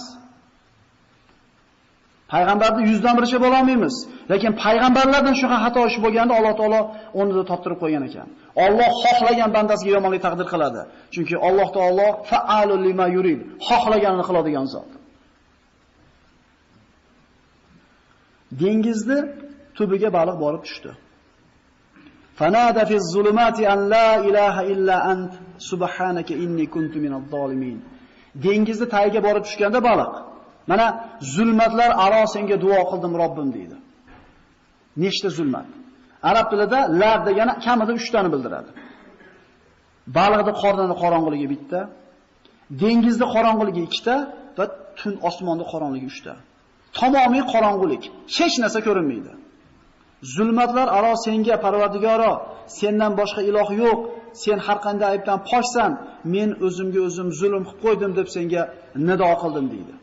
Payg'ambarni yuzdan biricha bo'la olmaymiz. Lekin payg'ambarlardan shunaqa xato ish bo'lganda Alloh taolo o'rnida toptirib qo'ygan ekan. Alloh xohlagan bandasiga yomonlik taqdir qiladi. Chunki Alloh taolo fa'alu lima yurid, xohlaganini qiladigan zot. Dengizni tubiga baliq borib tushdi. Fanada fi zulumati an la ilaha illa ant subhanaka inni kuntu minadh zolimin. Dengizni tagiga borib tushganda baliq Mana zulmatlar aro senga duo qildim Robbim deydi. Nechta zulmat? Arab tilida lar degani kamida 3 tani bildiradi. Baliqni qornini qorong'iligi bitta, dengizni qorong'iligi ikkita va tun osmonni qorong'iligi 3 ta. Tamomiy qorong'ulik, hech narsa ko'rinmaydi. Zulmatlar aro senga Parvardigoro, sendan boshqa iloh yo'q, sen har qanday aybdan poshsan, men o'zimga o'zim zulm qilib qo'ydim deb senga nido qildim deydi.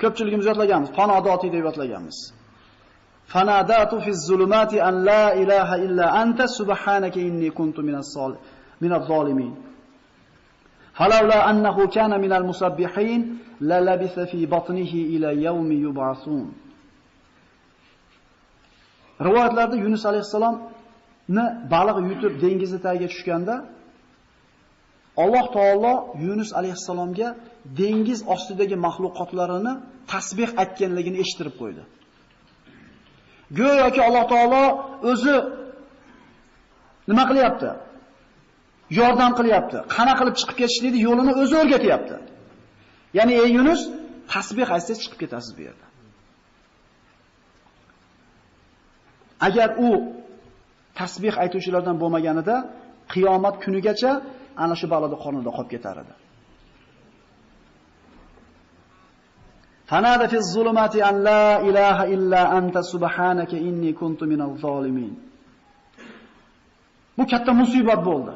Ko'pchiligimiz yodlaganmiz, fanodoti deb yodlaganmiz. Fanadatu fi zulumati an la ilaha illa anta subhanaka inni kuntu minas sol minaz zolimin. Halawla annahu kana minal musabbihin la labisa fi batnihi ila yawmi yub'asun. Rivoyatlarda Yunus alayhisalomni baliq yutib dengizni tagiga tushganda Alloh taolo Yunus alayhisalomga dengiz ostidagi mahluqotlarini tasbih aytganligini eshittirib qo'ydi. Go'yoki Alloh taolo o'zi nima qilyapti? Yordam qilyapti. Qana qilib chiqib ketishlikni yo'lini o'zi o'rgatyapti. Ya'ni ey Yunus, tasbih aytsangiz chiqib ketasiz bu yerda. Agar u tasbih aytuvchilardan bo'lmaganida qiyomat kunigacha ana shu balada qornida qolib ketar edi. Fanada fi zulumati an la ilaha illa anta subhanaka inni kuntu minaz zolimin. Bu katta musibat bo'ldi.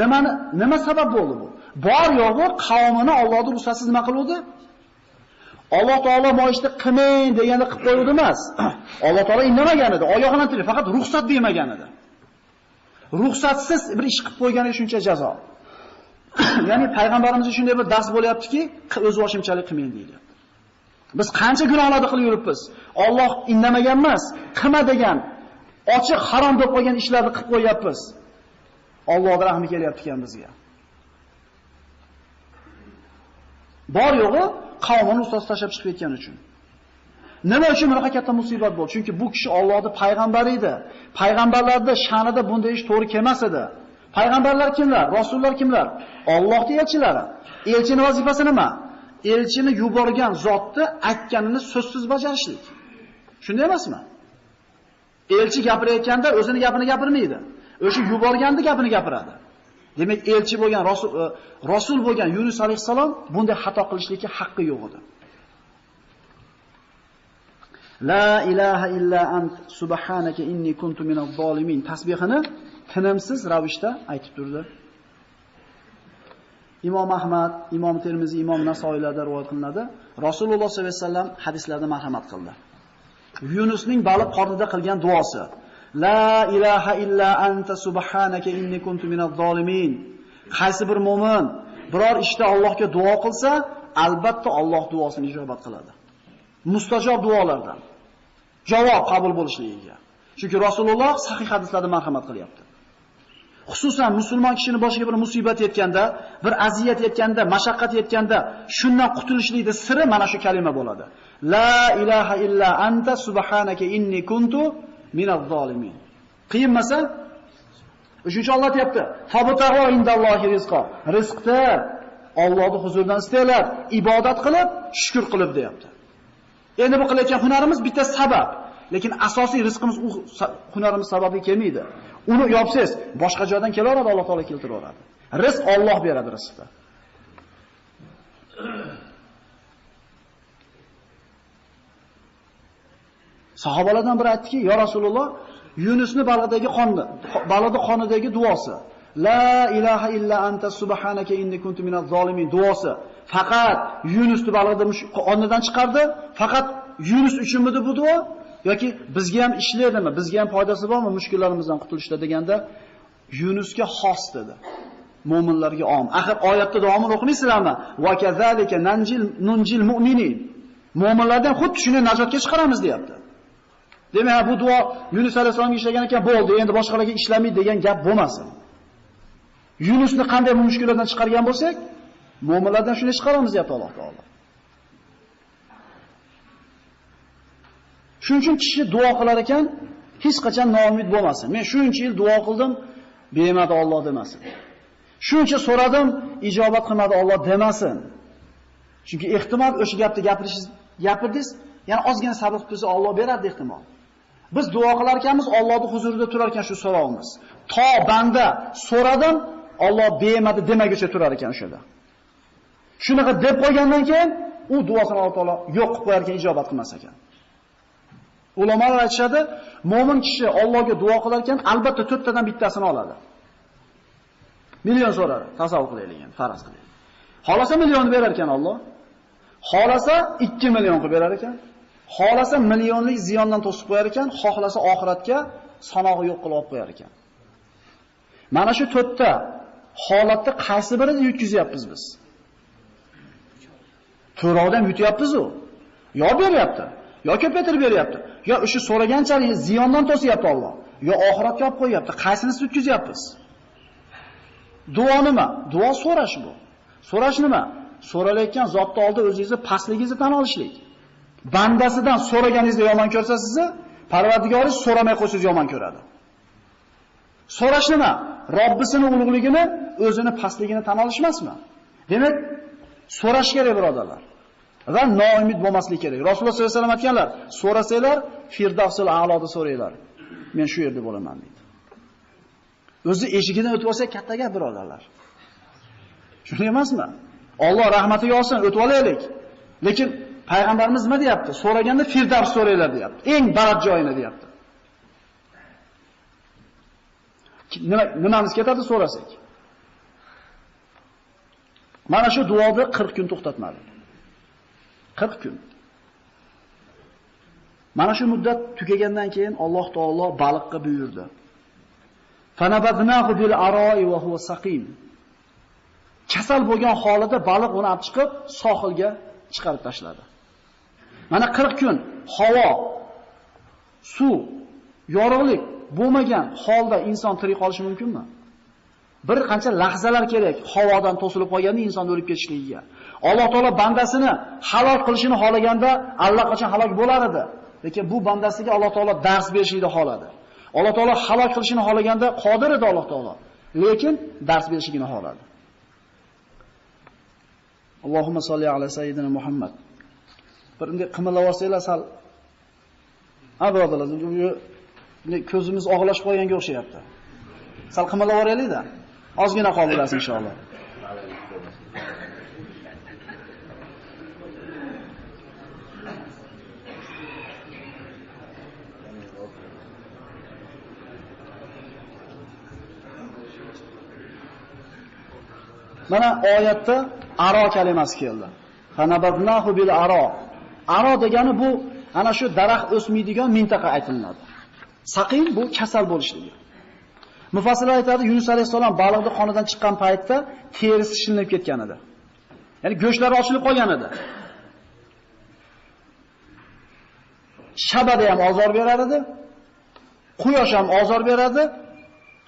Nimani nima sabab bo'ldi bu? Bor yo'g'i qavmini Allohning ruxsatsiz nima qiluvdi? Alloh taolo moyishni qilmang deganda qilib qo'yuvdi emas. Alloh taolo indamagan edi, oyog'idan turib, faqat ruxsat bermagan edi. ruxsatsiz bir ish qilib qo'ygani shuncha jazo. Ya'ni payg'ambarimizga shunday bir dars bo'lyaptiki, o'z boshimchalik qilmang deydi. Biz qancha gunohlarni qilib yuribmiz. Alloh indamagan emas, qilma degan, ochiq harom deb qo'ygan ishlarni qilib qo'yapmiz. Allohning rahmi kelyapti ekan bizga. Bor yo'g'i qavmini ustoz tashlab chiqib ketgan uchun. Nima uchun bunaqa katta musibat bo'ldi? Chunki bu kishi Allohning payg'ambari edi. Payg'ambarlarda sha'nida bunday ish to'g'ri kelmas edi. Payg'ambarlar kimlar? Rasullar kimlar? Allohning elchilari. Elchining vazifasi nima? Elchini yuborgan zotni aytganini so'zsiz bajarishlik. Shunday emasmi? Elchi gapirayotganda o'zini gapini gapirmaydi. O'sha yuborganni gapini gapiradi. Demak, elchi bo'lgan rasul, e, rasul bo'lgan Yunus alayhisalom bunday xato qilishlikka haqqi yo'q edi. La ilaha illa ant subhanaka inni kuntu minaz zolimin tasbihini tinimsiz ravishda aytib turdi. Imom Ahmad, Imom Termiziy, Imom Nasoiylarda rivoyat qilinadi. Rasululloh sollallohu alayhi vasallam hadislarda marhamat qildi. Yunusning baliq qornida qilgan duosi. La ilaha illa anta subhanaka inni kuntu minaz zolimin. Qaysi bir mu'min biror ishda Allohga duo qilsa, albatta Alloh duosini ijobat qiladi. Mustajob duolardan. javob qabul bo'lishligiga. Chunki Rasululloh sahih hadislarda marhamat qilyapti. Xususan musulmon kishini boshiga bir musibat yetganda, bir aziyat yetganda, mashaqqat yetganda, shundan qutulishlikda siri mana shu kalima bo'ladi. La ilaha illa anta subhanaka inni kuntu minaz zolimin. Qiyinmasa, Uchinchi Alloh deyapti. "Fabtaghu indallohi rizqo." Rizqni Allohning huzuridan istanglar, ibodat qilib, shukr qilib deyapti. Endi bu qilayotgan hunarimiz bitta sabab, lekin asosiy rizqimiz u hunarimiz sababli kelmaydi. Uni yopsangiz, boshqa joydan kelaveradi, Alloh taolo keltiraveradi. Rizq Alloh beradi rizqni. Sahobalardan biri aytdiki, "Ya Rasululloh, Yunusni balig'dagi qonni, balig'da qonidagi duosi. La ilaha illa anta subhanaka inni kuntu minaz zolimin duosi. Faqat Yunusni balig'da qonnidan chiqardi. Faqat Yunus uchunmidi bu duo? Yoki bizga ham ishlaydimi? Bizga ham foydasi bormi mushkullarimizdan qutulishda deganda Yunusga xos dedi. Mo'minlarga om. Axir oyatda davomini o'qimaysizlarmi? Va kazalika nanjil nunjil mu'minin. Mo'minlardan xuddi shuni najotga chiqaramiz deyapti. Demak, bu duo Yunus alayhisolamga ishlagan ekan, bo'ldi, endi boshqalarga ishlamaydi degan gap bo'lmasin. Yunusni qanday mushkullardan chiqargan bo'lsak, mo'minlardan shuni chiqaramiz deyapti Alloh taolo. Shuning uchun kishi duo qilar ekan, hech qachon noumid bo'lmasin. Men shuncha yil duo qildim, bermadi Alloh demasin. Shuncha so'radim, ijobat qilmadi Alloh demasin. Chunki ehtimol o'sha gapni gapirishingiz, gapirdingiz, ya'ni ozgina sabr qilsa Alloh beradi ehtimol. Biz duo qilar ekanmiz, Allohning huzurida turar ekan shu so'rovimiz. To banda so'radim, Alloh bermadi demaguncha turar ekan o'shada. Shunaqa deb qo'ygandan keyin u duosini Alloh taolo yo'q qilib qo'yar ekan, ijobat qilmas ekan. Ulamolar aytishadi, mo'min kishi Allohga duo qilar ekan, albatta to'rttadan bittasini oladi. Million so'radi, tasavvur qilaylik endi, faraz qilaylik. Xolasa millionni berar ekan Alloh. Xolasa 2 million qilib berar ekan. Xolasa millionlik ziyondan to'sib qo'yar ekan, xohlasa oxiratga sanog'i yo'q qilib qo'yar ekan. Mana shu to'rtta holatda qaysi birini yutkazyapmiz biz? To'roqdan yutyapmiz u. Yo beryapti, yo ko'paytirib beryapti. yo o'sha so'raganchalik ziyondan to'syapti Alloh, yo oxiratga olib qo'yapti. Qaysinisi tutkazyapmiz? Duo nima? Duo so'rash bu. So'rash nima? So'ralayotgan zotni oldida o'zingizni pastligingizni tan olishlik. Bandasidan so'raganingizda yomon ko'rsa sizni, Parvardigoringiz so'ramay qo'ysangiz yomon ko'radi. So'rash nima? Robbisini ulug'ligini, o'zini pastligini tan olish emasmi? Demak, so'rash kerak birodarlar. Va noumid bo'lmaslik kerak. Rasululloh sollallohu alayhi vasallam aytganlar, so'rasanglar, Firdavsul a'loda so'ranglar. Men shu yerda bo'laman dedi. O'zi eshigidan o'tib olsa katta gap birodarlar. Shunday emasmi? Alloh rahmatiga olsin, o'tib olaylik. Lekin payg'ambarimiz nima deyapti? So'raganda Firdavs so'ranglar deyapti. Eng baland joyini deyapti. Nima nimamiz ketadi so'rasak? Mana shu duoni 40 kun to'xtatmadi. 40 kun. Mana shu muddat tugagandan keyin Alloh taolo baliqqa buyurdi. Fanabadnahu bil aroi va huwa saqim. Kasal bo'lgan holida baliq uni olib chiqib sohilga chiqarib tashladi. Mana 40 kun havo, suv, yorug'lik bo'lmagan holda inson tirik qolishi mumkinmi? Bir qancha lahzalar kerak havodan to'silib qolganda inson o'lib ketishligiga. Alloh taolo bandasini halol qilishini xohlaganda allaqachon halok bo'lar edi. Lekin bu bandasiga Alloh taolo dars berishni xoladi. Alloh taolo halok qilishini xolaganda qodir edi Alloh taolo. Lekin dars berishini xoladi. Allohumma solli ala sayyidina Muhammad. Bir bunday qimillab olsanglar sal Ha birodarlar, ko'zimiz og'lashib qolganga o'xshayapti. Sal qimillab oraylik-da. Ozgina qoldirasiz inshaalloh. Mana oyatda aro kalimasi keldi. Hanabadnahu bil aro. Aro degani bu ana shu daraxt o'smaydigan mintaqa aytiladi. Saqim bu kasal bo'lishligi. Mufassirlar aytadi, Yunus alayhisalom baliqni qonidan chiqqan paytda terisi shilinib ketgan edi. Ya'ni go'shtlari ochilib qolgan edi. Shabada ham ozor berar edi. Quyosh ham ozor beradi,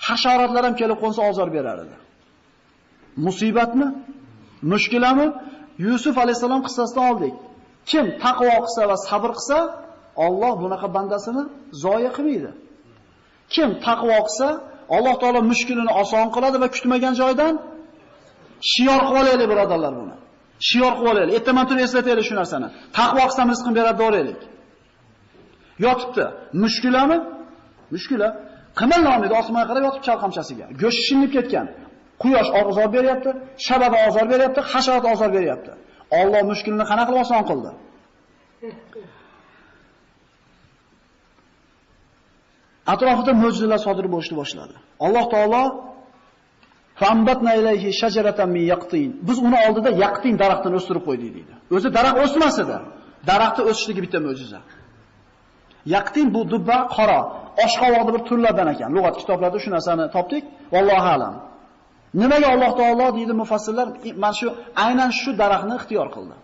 hasharotlar ham kelib qo'nsa ozor berar edi. Musibatmi? Mushkulami? Yusuf alayhisalom qissasidan oldik. Kim taqvo qilsa va sabr qilsa, Alloh bunaqa bandasini zoya qilmaydi. Kim taqvo qilsa, Alloh taolo mushkulini oson qiladi va kutmagan joydan shiyor qilib olaylik birodarlar buni. Shiyor qilib olaylik. Ertaman turib eslataylik shu narsani. Taqvo qilsam rizqim beradi deylik. Yotibdi. Mushkulami? Mushkula. Qimirlamaydi, osmonga qarab yotib chalqamchasiga. Go'shti shilinib ketgan. Quyosh ozor beryapti, shabada ozor beryapti, hasharot ozor beryapti. Alloh mushkilni qanaqa qilib oson qildi? Atrofida mo'jizalar sodir bo'lishni boshladi. Alloh taolo Fambatna ilayhi shajaratan min yaqtin. Biz uni oldida yaqtin daraxtini o'stirib qo'ydik deydi. O'zi daraxt o'smas edi. Daraxtni o'sishligi bitta mo'jiza. Yaqtin bu dubba qora, oshqovoqda bir turlardan ekan. Lug'at kitoblarida shu narsani topdik. Vallohu alam. Nimaga Alloh taolo deydi mufassirlar mana shu aynan shu daraxtni ixtiyor qildi.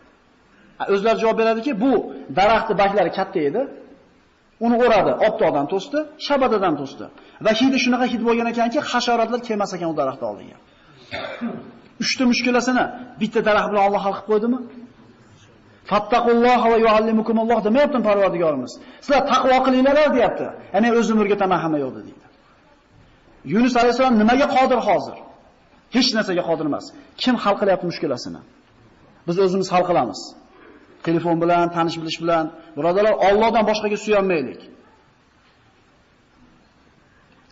O'zlari javob beradiki, bu daraxtni baklari katta edi. Uni o'radi, optoqdan to'sdi, shabadadan to'sdi. Va hidi shunaqa hid bo'lgan ekanki, hasharotlar kelmas ekan u daraxtni oldiga. Uchta mushkulasini bitta daraxt bilan Alloh hal qilib qo'ydimi? Fattaqulloha va yuallimukumulloh demayapti Parvardigorimiz. Sizlar taqvo qilinglar deyapti. Ya'ni o'zim o'rgataman hamma yo'q deydi. Yunus alayhisalom nimaga qodir hozir? Hech narsaga qodir emas. Kim hal qilyapti mushkulasini? Biz o'zimiz hal qilamiz. telefon bilan, tanish bilish bilan, birodalar, Allohdan boshqaga suyanmaylik.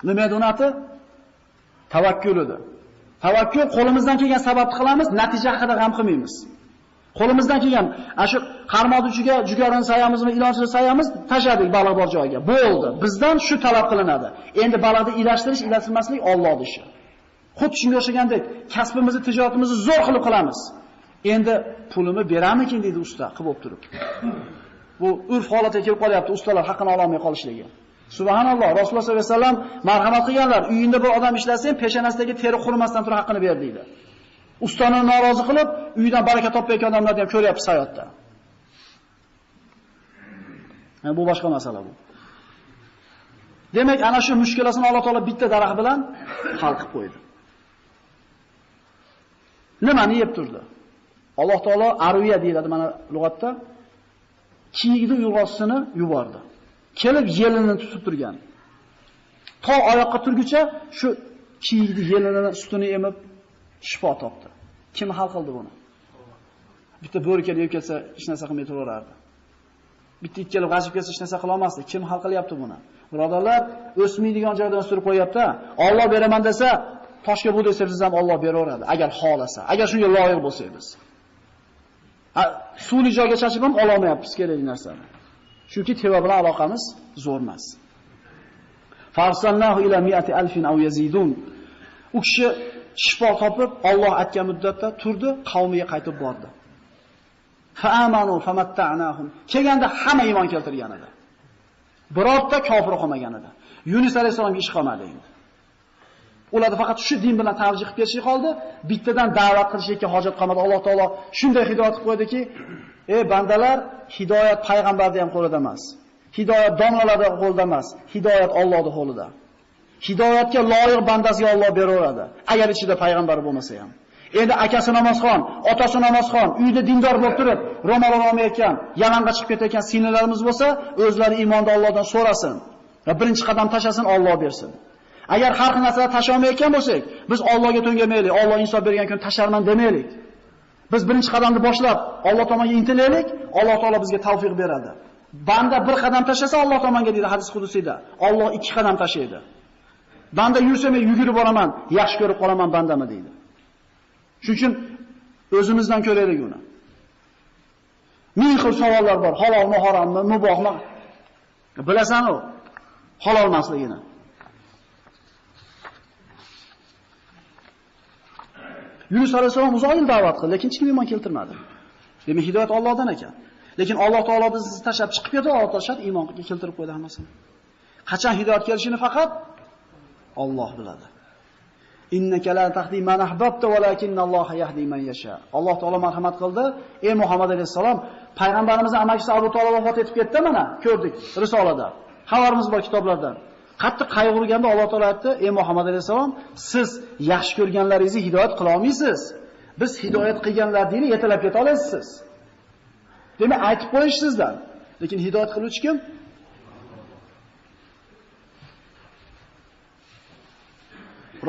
Nima donati? Tavakkul edi. Tavakkul qo'limizdan kelgan sababni qilamiz, natija haqida g'am qilmaymiz. Qo'limizdan kelgan, ana shu qarmoq uchiga jugarini sayamizmi, ilonchini sayamiz, tashadik baliq bor joyiga. Bo'ldi. Bizdan shu talab qilinadi. Endi baliqni ilashtirish, ilashtirmaslik Allohning ishi. Xuddi shunga o'xshagandek, kasbimizni, tijoratimizni zo'r qilib qilamiz. Endi pulini beramikin deydi usta qilib bo'lib turib. Bu urf holatiga kelib qolyapti, ustalar haqini ololmay qolishligi. Subhanalloh, Rasululloh sollallohu alayhi vasallam marhamat qilganlar, uyingda bir odam ishlasang, peshonasidagi teri qurimasdan turib haqqini ber deydi. Ustani norozi qilib, uydan baraka topayotgan odamlarni ham ko'ryapsiz hayotda. Yani bu boshqa masala bu. Demak, ana shu mushkulasini Alloh taolo bitta daraxt bilan hal qilib qo'ydi. Nimani yeb turdi? Alloh taolo arviya deyiladi mana lug'atda kiyikni uyg'osini yubordi. Kelib yelini tutib turgan. To oyoqqa turguncha shu kiyikni yelini sutini emib shifo topdi. Kim hal qildi buni? Bitta bo'ri kelib yeb kelsa, hech narsa qilmay turaverardi. Bitta it kelib g'ashib kelsa, hech narsa qila olmasdi. Kim hal qilyapti buni? Birodarlar, o'smaydigan joydan surib qo'yapti. Alloh beraman desa, toshga bu desa biz ham Alloh beraveradi, agar xolasa, agar shunga loyiq bo'lsak suvli joyga chachib ham ola olmayapsiz kerakli narsani. Chunki teva bilan aloqamiz zo'r emas. Farsalnahu ila mi'ati alfin aw yazidun. U kishi shifo topib, Alloh aytgan muddatda turdi, qavmiga qaytib bordi. Fa'amanu famatta'nahum. Kelganda hamma iymon keltirgan edi. Birorta kofir qolmagan edi. Yunus alayhisolamga ish qolmadi endi. Ularda faqat shu din bilan tavjih qilib ketishi qoldi. Bittadan da'vat qilishga hojat qolmadi. Alloh taolo shunday hidoyat qilib qo'ydiki, ey bandalar, hidoyat payg'ambarda ham qo'lida emas. Hidoyat domlalarda qo'lida emas. Hidoyat Allohning qo'lida. Hidoyatga loyiq bandasiga Alloh beraveradi, agar ichida payg'ambar bo'lmasa ham. Endi akasi namozxon, otasi namozxon, uyda dindor bo'lib turib, ro'mol olmayotgan, yalang'a chiqib ketayotgan singillarimiz bo'lsa, o'zlari iymonda Allohdan so'rasin va birinchi qadam tashasin, Alloh bersin. Agar har xil narsalar tashlamayotgan bo'lsak, biz Allohga to'ngamaylik, Alloh insof bergan kun tasharman demaylik. Biz birinchi qadamni boshlab Alloh tomonga intilaylik, Alloh taolo bizga tavfiq beradi. Banda bir qadam tashlasa Alloh tomonga deydi hadis qudusida. Alloh ikki qadam tashlaydi. Banda yursa men yugurib boraman, yaxshi ko'rib qolaman bandami deydi. Shuning uchun o'zimizdan ko'raylik uni. Ming xil savollar bor. Halolmi, harommi, mubohmi? Bilasan-ku, halol emasligini. Yunus alayhisalom uzoq yil da'vat qildi, lekin hech kim iymon keltirmadi. Demak, hidoyat Allohdan ekan. Lekin Alloh taolo bizni tashab chiqib ketdi, Alloh tashlab iymon keltirib qo'ydi hammasini. Qachon hidoyat kelishini faqat Alloh biladi. Innaka la tahdi man ahbabta walakinalloha yahdi man yasha. Alloh taolo marhamat qildi. Ey Muhammad alayhisalom, payg'ambarimizning amakisi Abu Talib vafot etib ketdi mana, ko'rdik risolada. Xabarimiz bor kitoblardan. Qattiq qayg'urganda Alloh taolo aytdi: "Ey Muhammad alayhisalom, siz yaxshi ko'rganlaringizni hidoyat qila olmaysiz. Biz hidoyat qilganlarni yetalab keta olasiz." Demak, aytib qo'yish sizdan. Lekin hidoyat qiluvchi kim?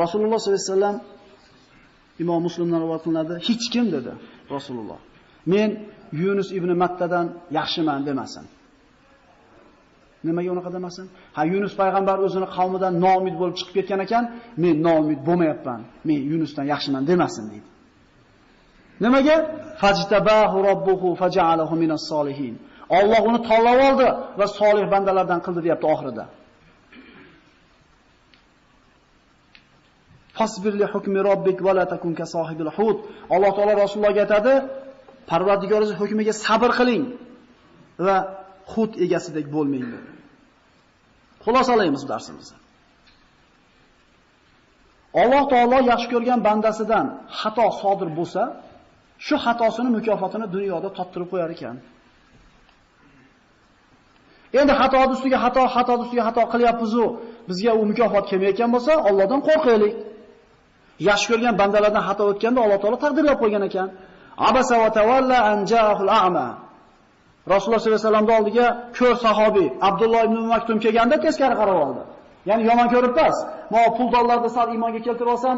Rasululloh sollallohu alayhi vasallam Imom Muslimdan rivoyat qilinadi, hech kim dedi Rasululloh. Men Yunus ibn Mattadan yaxshiman demasin. Nimaga unaqa demasin? Ha, Yunus payg'ambar o'zini qavmidan noumid bo'lib chiqib ketgan ekan, men noumid bo'lmayapman. Men Yunusdan yaxshiman demasin deydi. Nimaga? Fajtabahu robbuhu faj'alahu minas solihin. Alloh uni tanlab oldi va solih bandalardan qildi deyapti oxirida. Fasbir li hukmi robbik va la takun ka sohibil hut. Alloh taolo Rasulullohga aytadi, Parvardigoringiz hukmiga sabr qiling va hut egasidek bo'lmang. Xulosalaymiz darsimizni. Alloh taolo yaxshi ko'rgan bandasidan xato sodir bo'lsa, shu xatosini mukofotini dunyoda tottirib qo'yar ekan. Endi xato ustiga xato, xato ustiga xato qilyapmiz-ku, bizga u mukofot kelmayotgan bo'lsa, Allohdan qo'rqaylik. Yaxshi ko'rgan bandalardan xato o'tganda Alloh taolo taqdirlab qo'ygan ekan. Abasa va tawalla an ja'ahul a'ma. Rasululloh sollallohu alayhi vasallamning oldiga ko'r sahobiy Abdulloh ibn Maktum kelganda teskari qarab oldi. Ya'ni yomon ko'rib emas. Men puldonlarni sal iymonga keltirib olsam,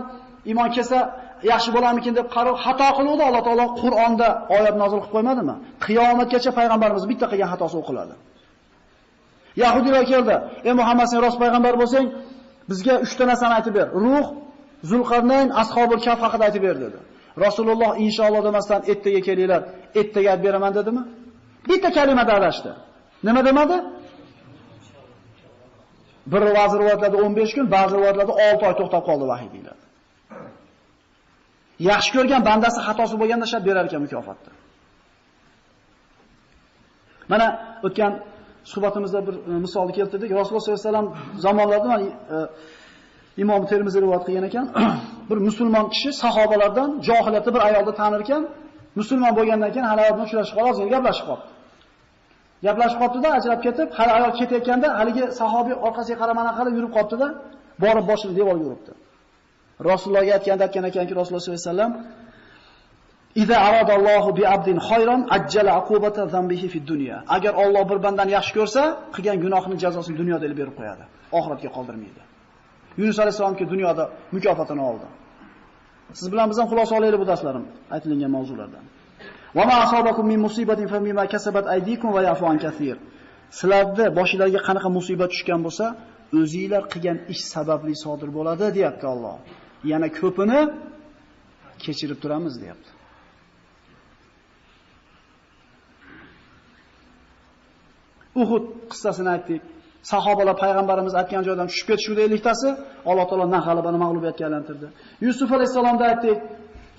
iymon kelsa yaxshi bo'larmikin deb qarab xato qiluvdi. Alloh taolo Qur'onda oyat nozil qilib qo'ymadimi? Qiyomatgacha payg'ambarimiz bitta qilgan xatosi o'qiladi. Yahudiylar keldi. "Ey Muhammad, sen rost payg'ambar bo'lsang, bizga 3 ta narsani aytib ber. Ruh, Zulqarnayn, Ashobul Kaf haqida aytib ber" dedi. Rasululloh inshaalloh demasdan ertaga kelinglar, ertaga aytib beraman dedimi? Bitta kalimada adashdi. Nima demadi? Bir vazir rivoyatlarda 15 kun, ba'zi rivoyatlarda 6 oy to'xtab qoldi vahiy deyiladi. Yaxshi ko'rgan bandasi xatosi bo'lganda shart berar ekan mukofotni. Mana o'tgan suhbatimizda bir e, misolni keltirdik. Rasululloh sollallohu alayhi vasallam zamonlarida mana e, Imom Termiziy rivoyat qilgan ekan, bir musulmon kishi sahobalardan johiliyatda bir ayolni tanir ekan, musulmon bo'lgandan keyin hali bilan uchrashib qolib, gaplashib qoldi. Gaplashib qoldi-da, ajrab ketib, hali ayol ketayotganda haligi sahobiy orqasiga qaramana qilib yurib qoldi-da, borib boshini devorga uribdi. Rasulullohga aytganda aytgan ekanki, Rasululloh sollallohu alayhi vasallam Iza aradallohu bi abdin khayran ajjala uqubata zambihi fi dunya. Agar Alloh bir bandani yaxshi ko'rsa, qilgan gunohining jazosini dunyoda berib qo'yadi, oxiratga qoldirmaydi. Yunus alayhisolamki dunyoda mukofotini oldi. Siz bilan biz ham xulosa olaylik bu darslarim aytilgan mavzulardan. وَمَا ma asobakum min musibatin كَسَبَتْ أَيْدِيكُمْ kasabat aydikum va yafu. Sizlarda boshingizga qanaqa musibat tushgan bo'lsa, o'zingizlar qilgan ish sababli sodir bo'ladi, deyapti Alloh. Yana ko'pini kechirib turamiz, deyapti. Uhud qissasini aytdik. Sahobalar payg'ambarimiz aytgan joydan tushib ketishuvdi elliktasi, Alloh taolo na g'alabani mag'lubiyatga aylantirdi. Yusuf alayhisalomda aytdik,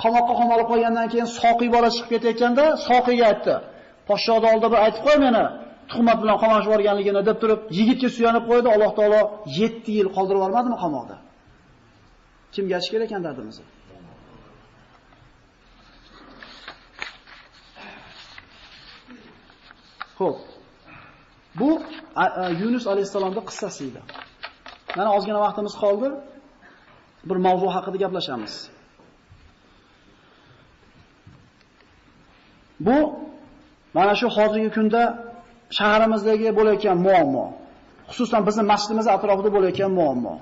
qamoqqa qamalib qo'ygandan keyin Soqiy bola chiqib ketayotganda Soqiyga aytdi. Podshohning oldida bir aytib qo'y meni, tuhmat bilan qamoqqa yuborganligini deb turib, yigitga suyanib qo'ydi. Alloh taolo 7 yil qoldirib yubormadimi qamoqda? Kimga aytish kerak ekan dardimizni? Xo'p. Bu Yunus alayhisolamning qissasi edi. Mana ozgina vaqtimiz qoldi. Bir mavzu haqida gaplashamiz. Bu mana shu hozirgi kunda shaharimizdagi bo'layotgan muammo. Xususan bizning masjidimiz atrofida bo'layotgan muammo.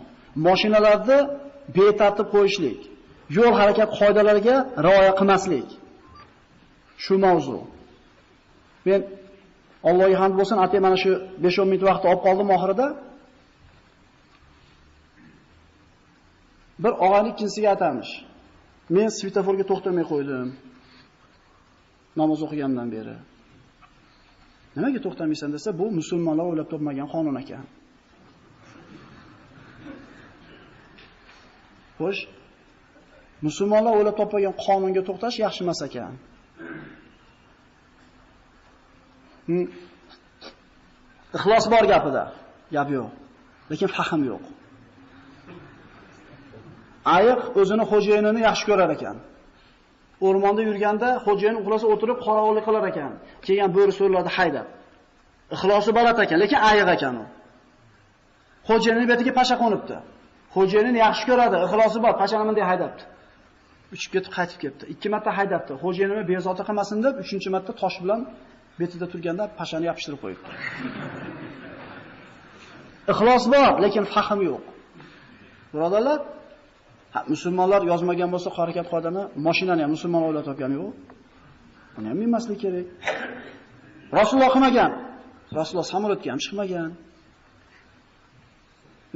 Mashinalarni betartib qo'yishlik, yo'l harakat qoidalariga rioya qilmaslik. Shu mavzu. Men Allohga hamd bo'lsin, atay mana shu 5-10 minut vaqt olib qoldim oxirida. Bir og'ayni ikkinchisiga atamish. Men svetoforga to'xtamay qo'ydim. Namoz o'qigandan beri. Nimaga to'xtamaysan desa, bu musulmonlar o'ylab topmagan qonun ekan. Xo'sh, musulmonlar o'ylab topmagan qonunga to'xtash yaxshi emas ekan. Hm. Ixlos bor gapida. Gap yo'q. Lekin fahm yo'q. Ayiq o'zini xo'jayinini yaxshi ko'rar ekan. O'rmonda yurganda xo'jayin uxlasa o'tirib qorovullik qilar ekan. Kelgan bo'ri so'rlarni haydab. Ixlosi balat ekan, lekin ayiq ekan u. Xo'jayinning betiga pasha qo'nibdi. Xo'jayinini yaxshi ko'radi, ixlosi bor, pashani bunday haydabdi. Uchib ketib qaytib kelibdi. Ikki marta haydabdi. Xo'jayinini bezovta qilmasin deb, 3-marta tosh bilan betida turganda pashani yopishtirib qo'yibdi. Ixlos bor, lekin fahm yo'q. Birodarlar, musulmonlar yozmagan bo'lsa harakat qoidani, mashinani ham musulmon avlod topgani yo'q. Buni ham bilmaslik kerak. Rasululloh qilmagan. Rasululloh samolyotga ham chiqmagan.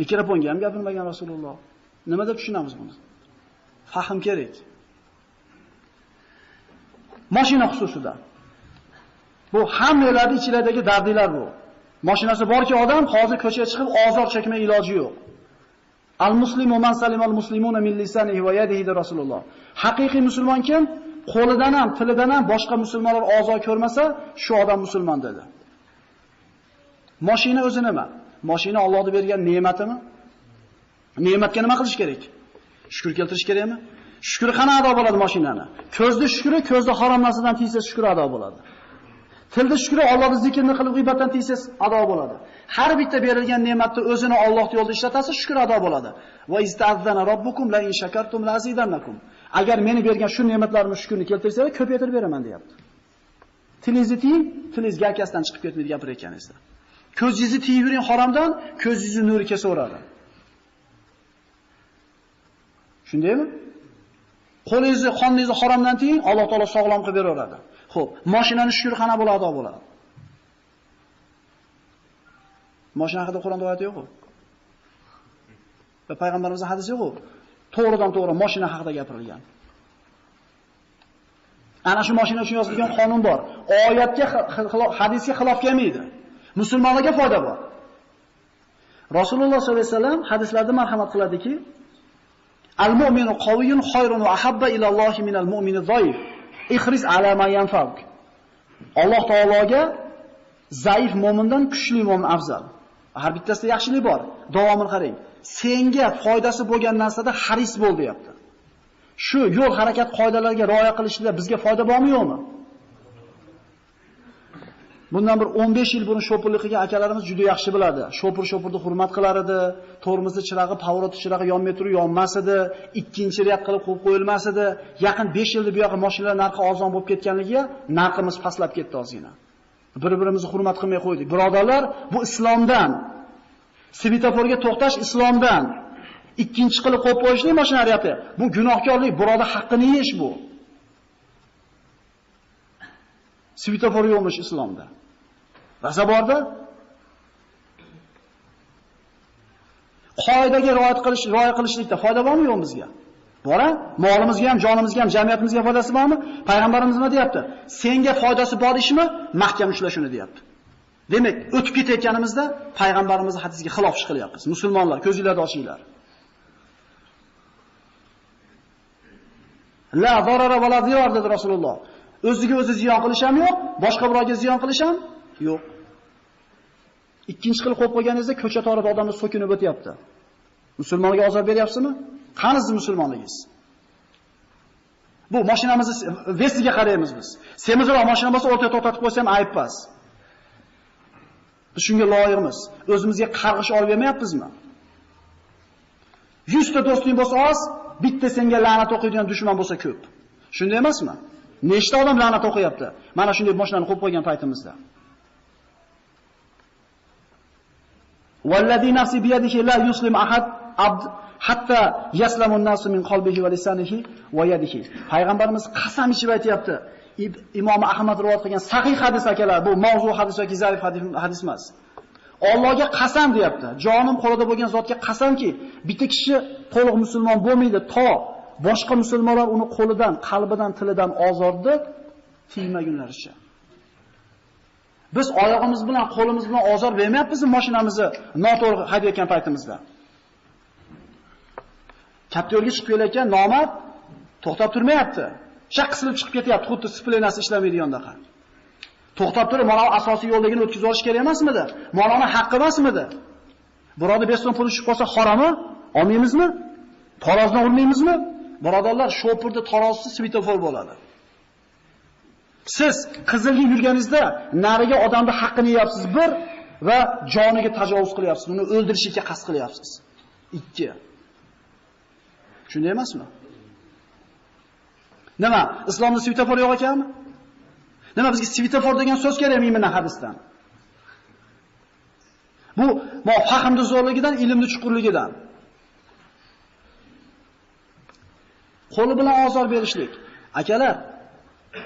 Mikrofonga ham gapirmagan Rasululloh. Nima deb tushunamiz buni? Fahm kerak. Mashina xususida. Bu hammalarning ichidagi dardlar bu. Mashinasi borki odam hozir ko'chaga chiqib ozor chekmay iloji yo'q. Al-muslimu man salimal muslimuna min lisanihi va yadihi de Rasululloh. Haqiqiy musulmon kim? Qo'lidan ham, tilidan ham boshqa musulmonlar ozor ko'rmasa, shu odam musulmon dedi. Mashina o'zi nima? Mashina Allohning bergan ne'matimi? Ne'matga nima qilish kerak? Shukr keltirish kerakmi? Shukr qana ado bo'ladi mashinani? Ko'zda shukri, ko'zda harom narsadan tiysa shukr ado bo'ladi. Tilda shukri Allohning zikrini qilib g'ibatdan tiysiz ado bo'ladi. Har bitta berilgan ne'matni o'zini Alloh yo'lida ishlatasiz, shukr ado bo'ladi. Va ista'zzana robbukum la in shakartum la azidannakum. Agar meni bergan shu ne'matlarimni shukrni keltirsanglar, ko'paytirib beraman, deyapti. Tilingizni tiying, tilingiz garkasidan chiqib ketmaydi gapirayotganingizda. Ko'zingizni tiyib yuring haromdan, ko'zingizni nuri kesaveradi. Shundaymi? Qo'lingizni, qoningizni haromdan tiying, Alloh taolo sog'lom qilib beraveradi. Xo'p, mashinani shukr qana bo'ladi, ado bo'ladi. Moshina haqida Qur'onda oyat yo'q-ku. Va payg'ambarimizning hadisi yo'q-ku. To'g'ridan to'g'ri mashina haqida gapirilgan. Ana shu moshina uchun yozilgan qonun bor. Oyatga, hadisga xilof kelmaydi. Musulmonlarga foyda bor. Rasululloh sollallohu alayhi vasallam hadislarda marhamat qiladiki, Al-mu'minu qawiyyun khayrun va ahabba ila Allohi min al mu'mini zaif Ihris ala ma yanfaq. Alloh taologa zaif mu'mindan kuchli mu'min afzal. Har bittasida yaxshilik bor. Davomini qarang. Senga foydasi bo'lgan narsada haris bo'l, deyapti. Shu yo'l harakat qoidalariga rioya qilishda bizga foyda bormi yo'qmi? Bundan bir 15 yil buni shopurlik qilgan akalarimiz juda yaxshi biladi. Shopur-shopurni hurmat qilar edi, tormozni chirog'i, pavrot chirog'i yonmay turib yonmas edi, ikkinchi riyat qilib qo'yib qo'yilmas edi. Yaqin 5 yilda bu yoqqa mashinalar narxi arzon bo'lib ketganligiga narximiz pastlab ketdi ozgina. Bir-birimizni hurmat qilmay qo'ydik. Birodarlar, bu islomdan. Svetoforga to'xtash islomdan. Ikkinchi qilib qo'yib qo'yishlik mashinariyati. Bu gunohkorlik, birodar haqqini yeyish bu. Svetofor yo'qmish islomda. Raza borda qoidaga rioya qilish, rioya qilishlikda foyda bormi yo'q bizga? Bora, molimizga ham, jonimizga ham, jamiyatimizga foydasi bormi? Payg'ambarimiz nima deyapti? Senga foydasi bor ishmi? Mahkam ushla shuni deyapti. Demak, o'tib ketayotganimizda payg'ambarimizning hadisiga xilof ish qilyapmiz. Musulmonlar, ko'zinglarni ochinglar. La zarara va la zirar dedi Rasululloh. O'ziga o'zi ziyon qilish ham yo'q, boshqa birovga ziyon qilish ham yo'q. Ikkinchi xil qo'yib qo'yganingizda ko'cha torida odamni so'kinib o'tyapti. Musulmonga ozor beryapsizmi? Qani siz musulmonligingiz? Bu mashinamizni vestiga qaraymiz biz. Semizroq mashina bo'lsa o'rtaga to'xtatib qo'ysa ham ayb emas. Biz shunga loyiqmiz. O'zimizga qarg'ish olib bermayapmizmi? 100 ta do'sting bo'lsa oz, bitta senga la'nat o'qiydigan dushman bo'lsa ko'p. Shunday emasmi? Nechta odam la'nat o'qiyapti? Mana shunday mashinani qo'yib qo'ygan paytimizda. Vallazi nafsi biyadihi la yuslim ahad abd hatta yaslamun nasu min qalbihi va lisanihi va yadihi. Payg'ambarimiz qasam ichib aytayapti. Imom Ahmad rivoyat qilgan sahih hadis akalar, bu mavzu hadis yoki zaif hadis emas. Allohga qasam deyapti. Jonim qo'lida bo'lgan zotga qasamki, bitta kishi to'liq musulmon bo'lmaydi to boshqa musulmonlar uni qo'lidan, qalbidan, tilidan ozorda tiymagunlaricha. Biz oyog'imiz bilan, qo'limiz bilan ozor bermayapmizmi mashinamizni noto'g'ri haydayotgan paytimizda? Katta yo'lga chiqib kelayotgan nomard to'xtab turmayapti. Shaq qisilib chiqib ketyapti, xuddi splenasi ishlamaydigandaqa. To'xtab turib, mana asosiy yo'ldagini o'tkazib olish kerak emasmidi? Mana haqqi emasmidi? Birodar 5 so'm pul tushib qolsa haromi? Olmaymizmi? Tarozdan urmaymizmi? Birodarlar, shopurda tarozisi svetofor bo'ladi. Siz qizilga yurganingizda nariga odamni haqqini yeyapsiz bir va joniga tajovuz qilyapsiz, uni o'ldirishga qasd qilyapsiz. 2. Shunday emasmi? Nima? Islomda svetofor yo'q ekanmi? Nima bizga svetofor degan so'z kerakmi mana hadisdan? Bu mo fahmni zo'rligidan, ilmni chuqurligidan. Qo'li bilan ozor berishlik. Akalar,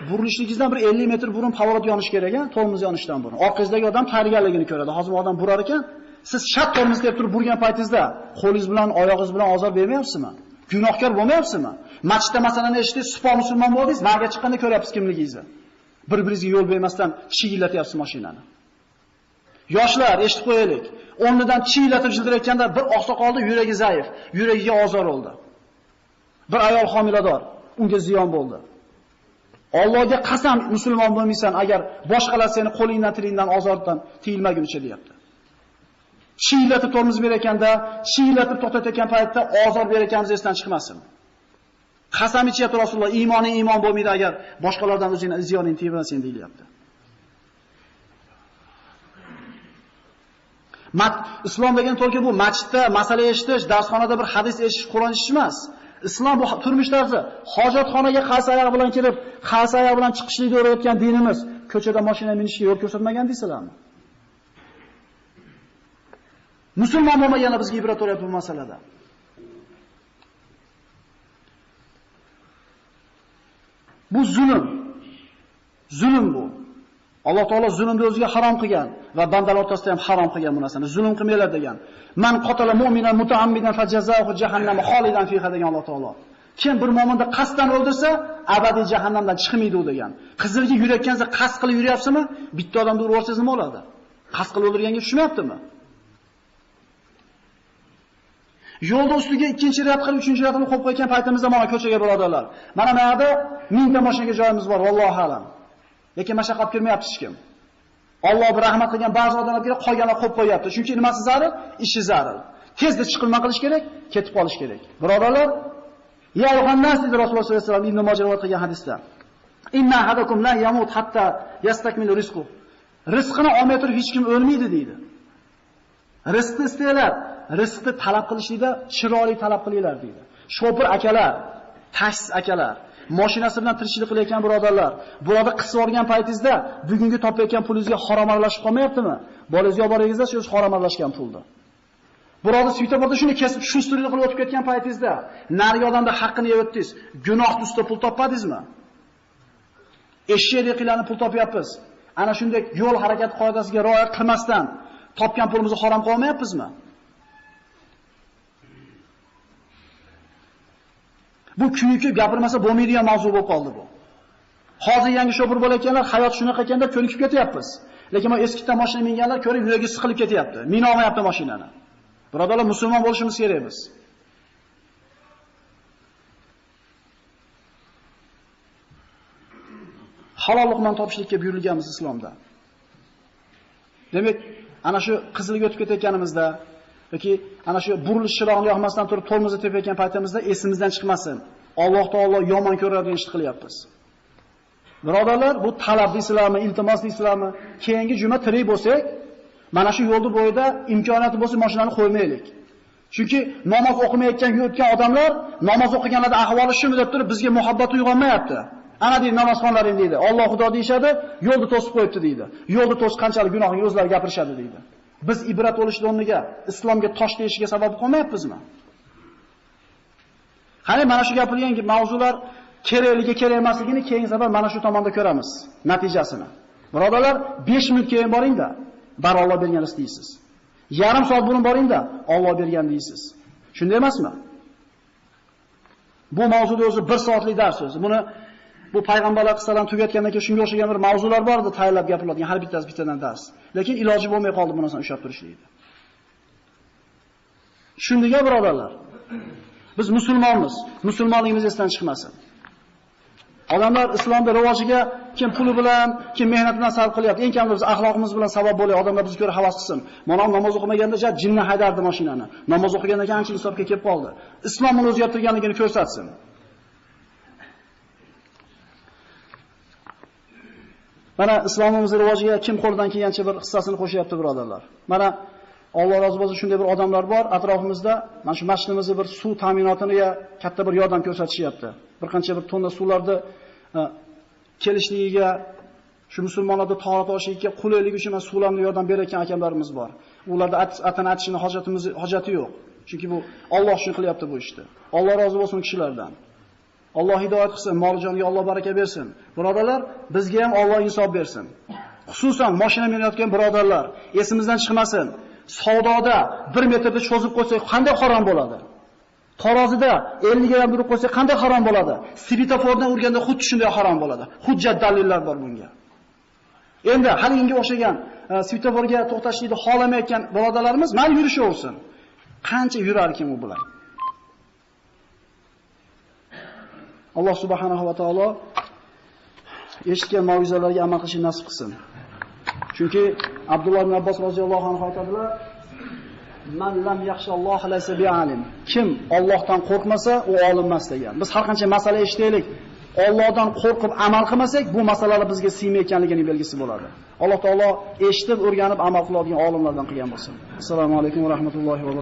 burilishligingizdan bir 50 metr burun pavorot yonish kerak, a, tormoz yonishdan burun. Orqangizdagi odam tayyorgarligini ko'radi. Hozir odam burar ekan, Siz shart tormoz deb turib burgan paytingizda qo'lingiz bilan, oyog'ingiz bilan ozor bermayapsizmi? Gunohkor bo'lmayapsizmi? Masjidda masalan eshitdingiz, sufo musulmon bo'ldingiz, nariga chiqqanda ko'ryapsiz kimligingizni. Bir-biringizga yo'l bermasdan chiyillatyapsiz mashinani. Yoshlar, eshitib qo'yaylik. O'rnidan chiyillatib jildirayotganda bir oqsoqolda yuragi zaif, yuragiga ozor oldi. Bir ayol homilador, unga ziyon bo'ldi. Allohga qasam musulmon bo'lmaysan agar boshqalar seni qo'lingdan, tilingdan ozordan tiyilmagunicha deyapti. Chiyillatib tormoz berayotganda, chiyillatib to'xtatayotgan paytda ozor berayotganimiz esdan chiqmasin. Qasam ichyapti Rasululloh, iymoning iymon bo'lmaydi agar boshqalardan o'zingni ziyoning tegmasin deyilyapti. Mat islom degan to'lki bu masjidda masala eshitish, darsxonada bir hadis eshitish, Qur'on eshitish emas. Islom bu turmush tarzi. Hojatxonaga qaysi oyoq bilan kirib, qaysi oyoq bilan chiqishlikni o'rgatgan dinimiz, ko'chada mashina minishga yo'l ko'rsatmagan deysizlarmi? Musulmon bo'lmaganlar bizga ibrat o'rayapti bu masalada. Bu zulm. Zulm bu. Alloh taolo zulmni o'ziga harom qilgan va bandalar o'rtasida ham harom qilgan bu narsani. Zulm qilmanglar degan. Man qatala mu'minan mutaammidan fajazahu jahannam xolidan fiha degan Alloh taolo. Kim bir mu'minni qasddan o'ldirsa, abadiy jahannamdan chiqmaydi u degan. Qizilga yurayotgansa qasd qilib yuryapsizmi? Bitta odamni urib nima bo'ladi? Qasd qilib o'ldirganga tushmayaptimi? Yo'lda ustiga ikkinchi rad qilib, uchinchi ratini qo'yib qo'ygan paytimizda mana ko'chaga birodarlar. Mana bu yerda mingta mashinaga joyimiz bor, vallohu alam. Lekin mashaqqat kirmayapti hech kim. Alloh bir rahmat qilgan ba'zi odamlarga qolganlar qo'yib qo'yapti. Chunki nimasi zarur? Ishi zarur. Tezda chiqilma qilish kerak, ketib qolish kerak. Birodarlar, ya Yohannas dedi Rasululloh sollallohu alayhi vasallam Ibn Majah rivoyat qilgan hadisda. Inna ahadakum la yamut hatta yastakmilu rizqu. Rizqini olmay turib hech kim o'lmaydi deydi. Rizqni istanglar, rizqni talab qilishlikda chiroyli talab qilinglar deydi. Shopir akalar, tashis akalar, mashinasi bilan tirikchilik qilayotgan birodarlar, bularda qisib olgan paytingizda bugungi topayotgan pulingizga harom aralashib qolmayaptimi? Bolangizga olib boringizda shu harom aralashgan pulni. Birovni svetoforda shuni kesib, shu ustida qilib o'tib ketgan paytingizda, narigi odamda haqqini yeb o'tdingiz, gunoh ustida pul topmadingizmi? Eshakdek qilarni pul topyapmiz. Ana shunday yo'l harakati qoidasiga rioya qilmasdan topgan pulimizni harom qilmayapmizmi? Bu kuyuki gapirmasa bo'lmaydigan mavzu bo'lib qoldi bu. Hozir yangi shofir bo'layotganlar hayot shunaqa ekanda ko'nikib ketyapmiz. Lekin men eskidan mashina minganlar ko'rib yuragi siqilib ketyapti. Mina olmayapti mashinani. Birodarlar, musulmon bo'lishimiz kerak biz. Halol luqmon topishlikka buyurilganmiz islomda. Demak, ana shu qizilga o'tib ketayotganimizda yoki ana shu burilish chirog'ini yoqmasdan turib tormozni tepayotgan paytimizda esimizdan chiqmasin. Alloh taolo yomon ko'radigan ishni qilyapmiz. Birodarlar, bu talab deysizlarmi, iltimos deysizlarmi? Keyingi juma tirik bo'lsak, mana shu yo'lni bo'yida imkoniyati bo'lsa mashinani qo'ymaylik. Chunki namoz o'qimayotgan yurtgan odamlar namoz o'qiganlarda ahvoli shumi deb turib bizga muhabbat uyg'onmayapti. Ana deydi namozxonlaring deydi. Alloh xudo deyshadi, yo'lni to'sib qo'yibdi deydi. Yo'lni to'sib qanchalik gunohni o'zlari gapirishadi deydi. Biz ibrat olishni o'rniga islomga tosh deyishiga sabab qolmayapmizmi? Qani mana shu gapirgan mavzular kerakligi, kerak emasligini keyingi safar mana shu tomonda ko'ramiz natijasini. Birodalar, 5 minut keyin boringda, bar Alloh bergan istaysiz. Yarim soat burun boringda, Alloh bergan deysiz. Shunday emasmi? Bu mavzuda o'zi 1 soatlik dars o'zi. Buni bu payg'ambarlar alayhissalom tugatgandan keyin shunga o'xshagan bir mavzular bor edi, tayyorlab gapiriladigan har bittasi bittadan dars. Lekin iloji bo'lmay qoldi bu narsani ushlab turishlikni. Shundiga birodarlar, biz musulmonmiz. Musulmonligimiz esdan chiqmasin. Odamlar islomda rivojiga kim puli bilan, kim mehnat bilan sarf qilyapti. Eng kamida biz axloqimiz bilan sabab bo'lay, odamlar bizga ko'ra havas qilsin. Mana namoz o'qimaganda ja jinni haydardi mashinani. Namoz o'qigandan keyin ancha insofga kelib qoldi. Islom uni o'zgartirganligini ko'rsatsin. Mana islomimiz rivojiga kim qo'lidan kelgancha bir hissasini qo'shyapti birodarlar. Mana Alloh rozi bo'lsin shunday bir odamlar bor atrofimizda. Mana shu masjidimizni bir suv ta'minotiniga katta bir yordam ko'rsatishyapti. Bir qancha bir tonna suvlarni e, kelishligiga shu musulmonlarda tahorat olishiga qulaylik uchun suvlarni yordam berayotgan akamlarimiz bor. Ularda atana atishini hojatimiz hojati yo'q. Chunki bu Alloh shuni qilyapti bu ishni. Alloh rozi bo'lsin kishilardan. Alloh hidoyat qilsin, molijonga Alloh baraka bersin. Birodarlar, bizga ham Alloh insof bersin. Xususan mashina minayotgan birodarlar, esimizdan chiqmasin. savdoda 1 metrda cho'zib qo'ysak qanday harom bo'ladi? Tarozida 50 gram urib qo'ysak qanday harom bo'ladi? Svetofordan urganda xuddi shunday harom bo'ladi. Hujjat dalillar bor bunga. Endi haliginga o'xshagan e, svetoforga to'xtashlikni xohlamayotgan birodarlarimiz, mana yurishaversin. Qancha yurar kim u bilan? Alloh subhanahu va taolo eshitgan mav'izalarga amal qilishni nasib qilsin. Chunki Abdulloh ibn Abbos roziyallohu anhu aytadilar: "Man lam yaxshalloh laysa bi'alim." Kim Allohdan qo'rqmasa, u olim emas degan. Biz har qancha masala eshitaylik, Allohdan qo'rqib amal qilmasak, bu masalalar bizga siymayotganligining belgisi bo'ladi. Alloh taolo eshitib, o'rganib amal qiladigan olimlardan qilgan bo'lsin. Assalomu alaykum va rahmatullohi va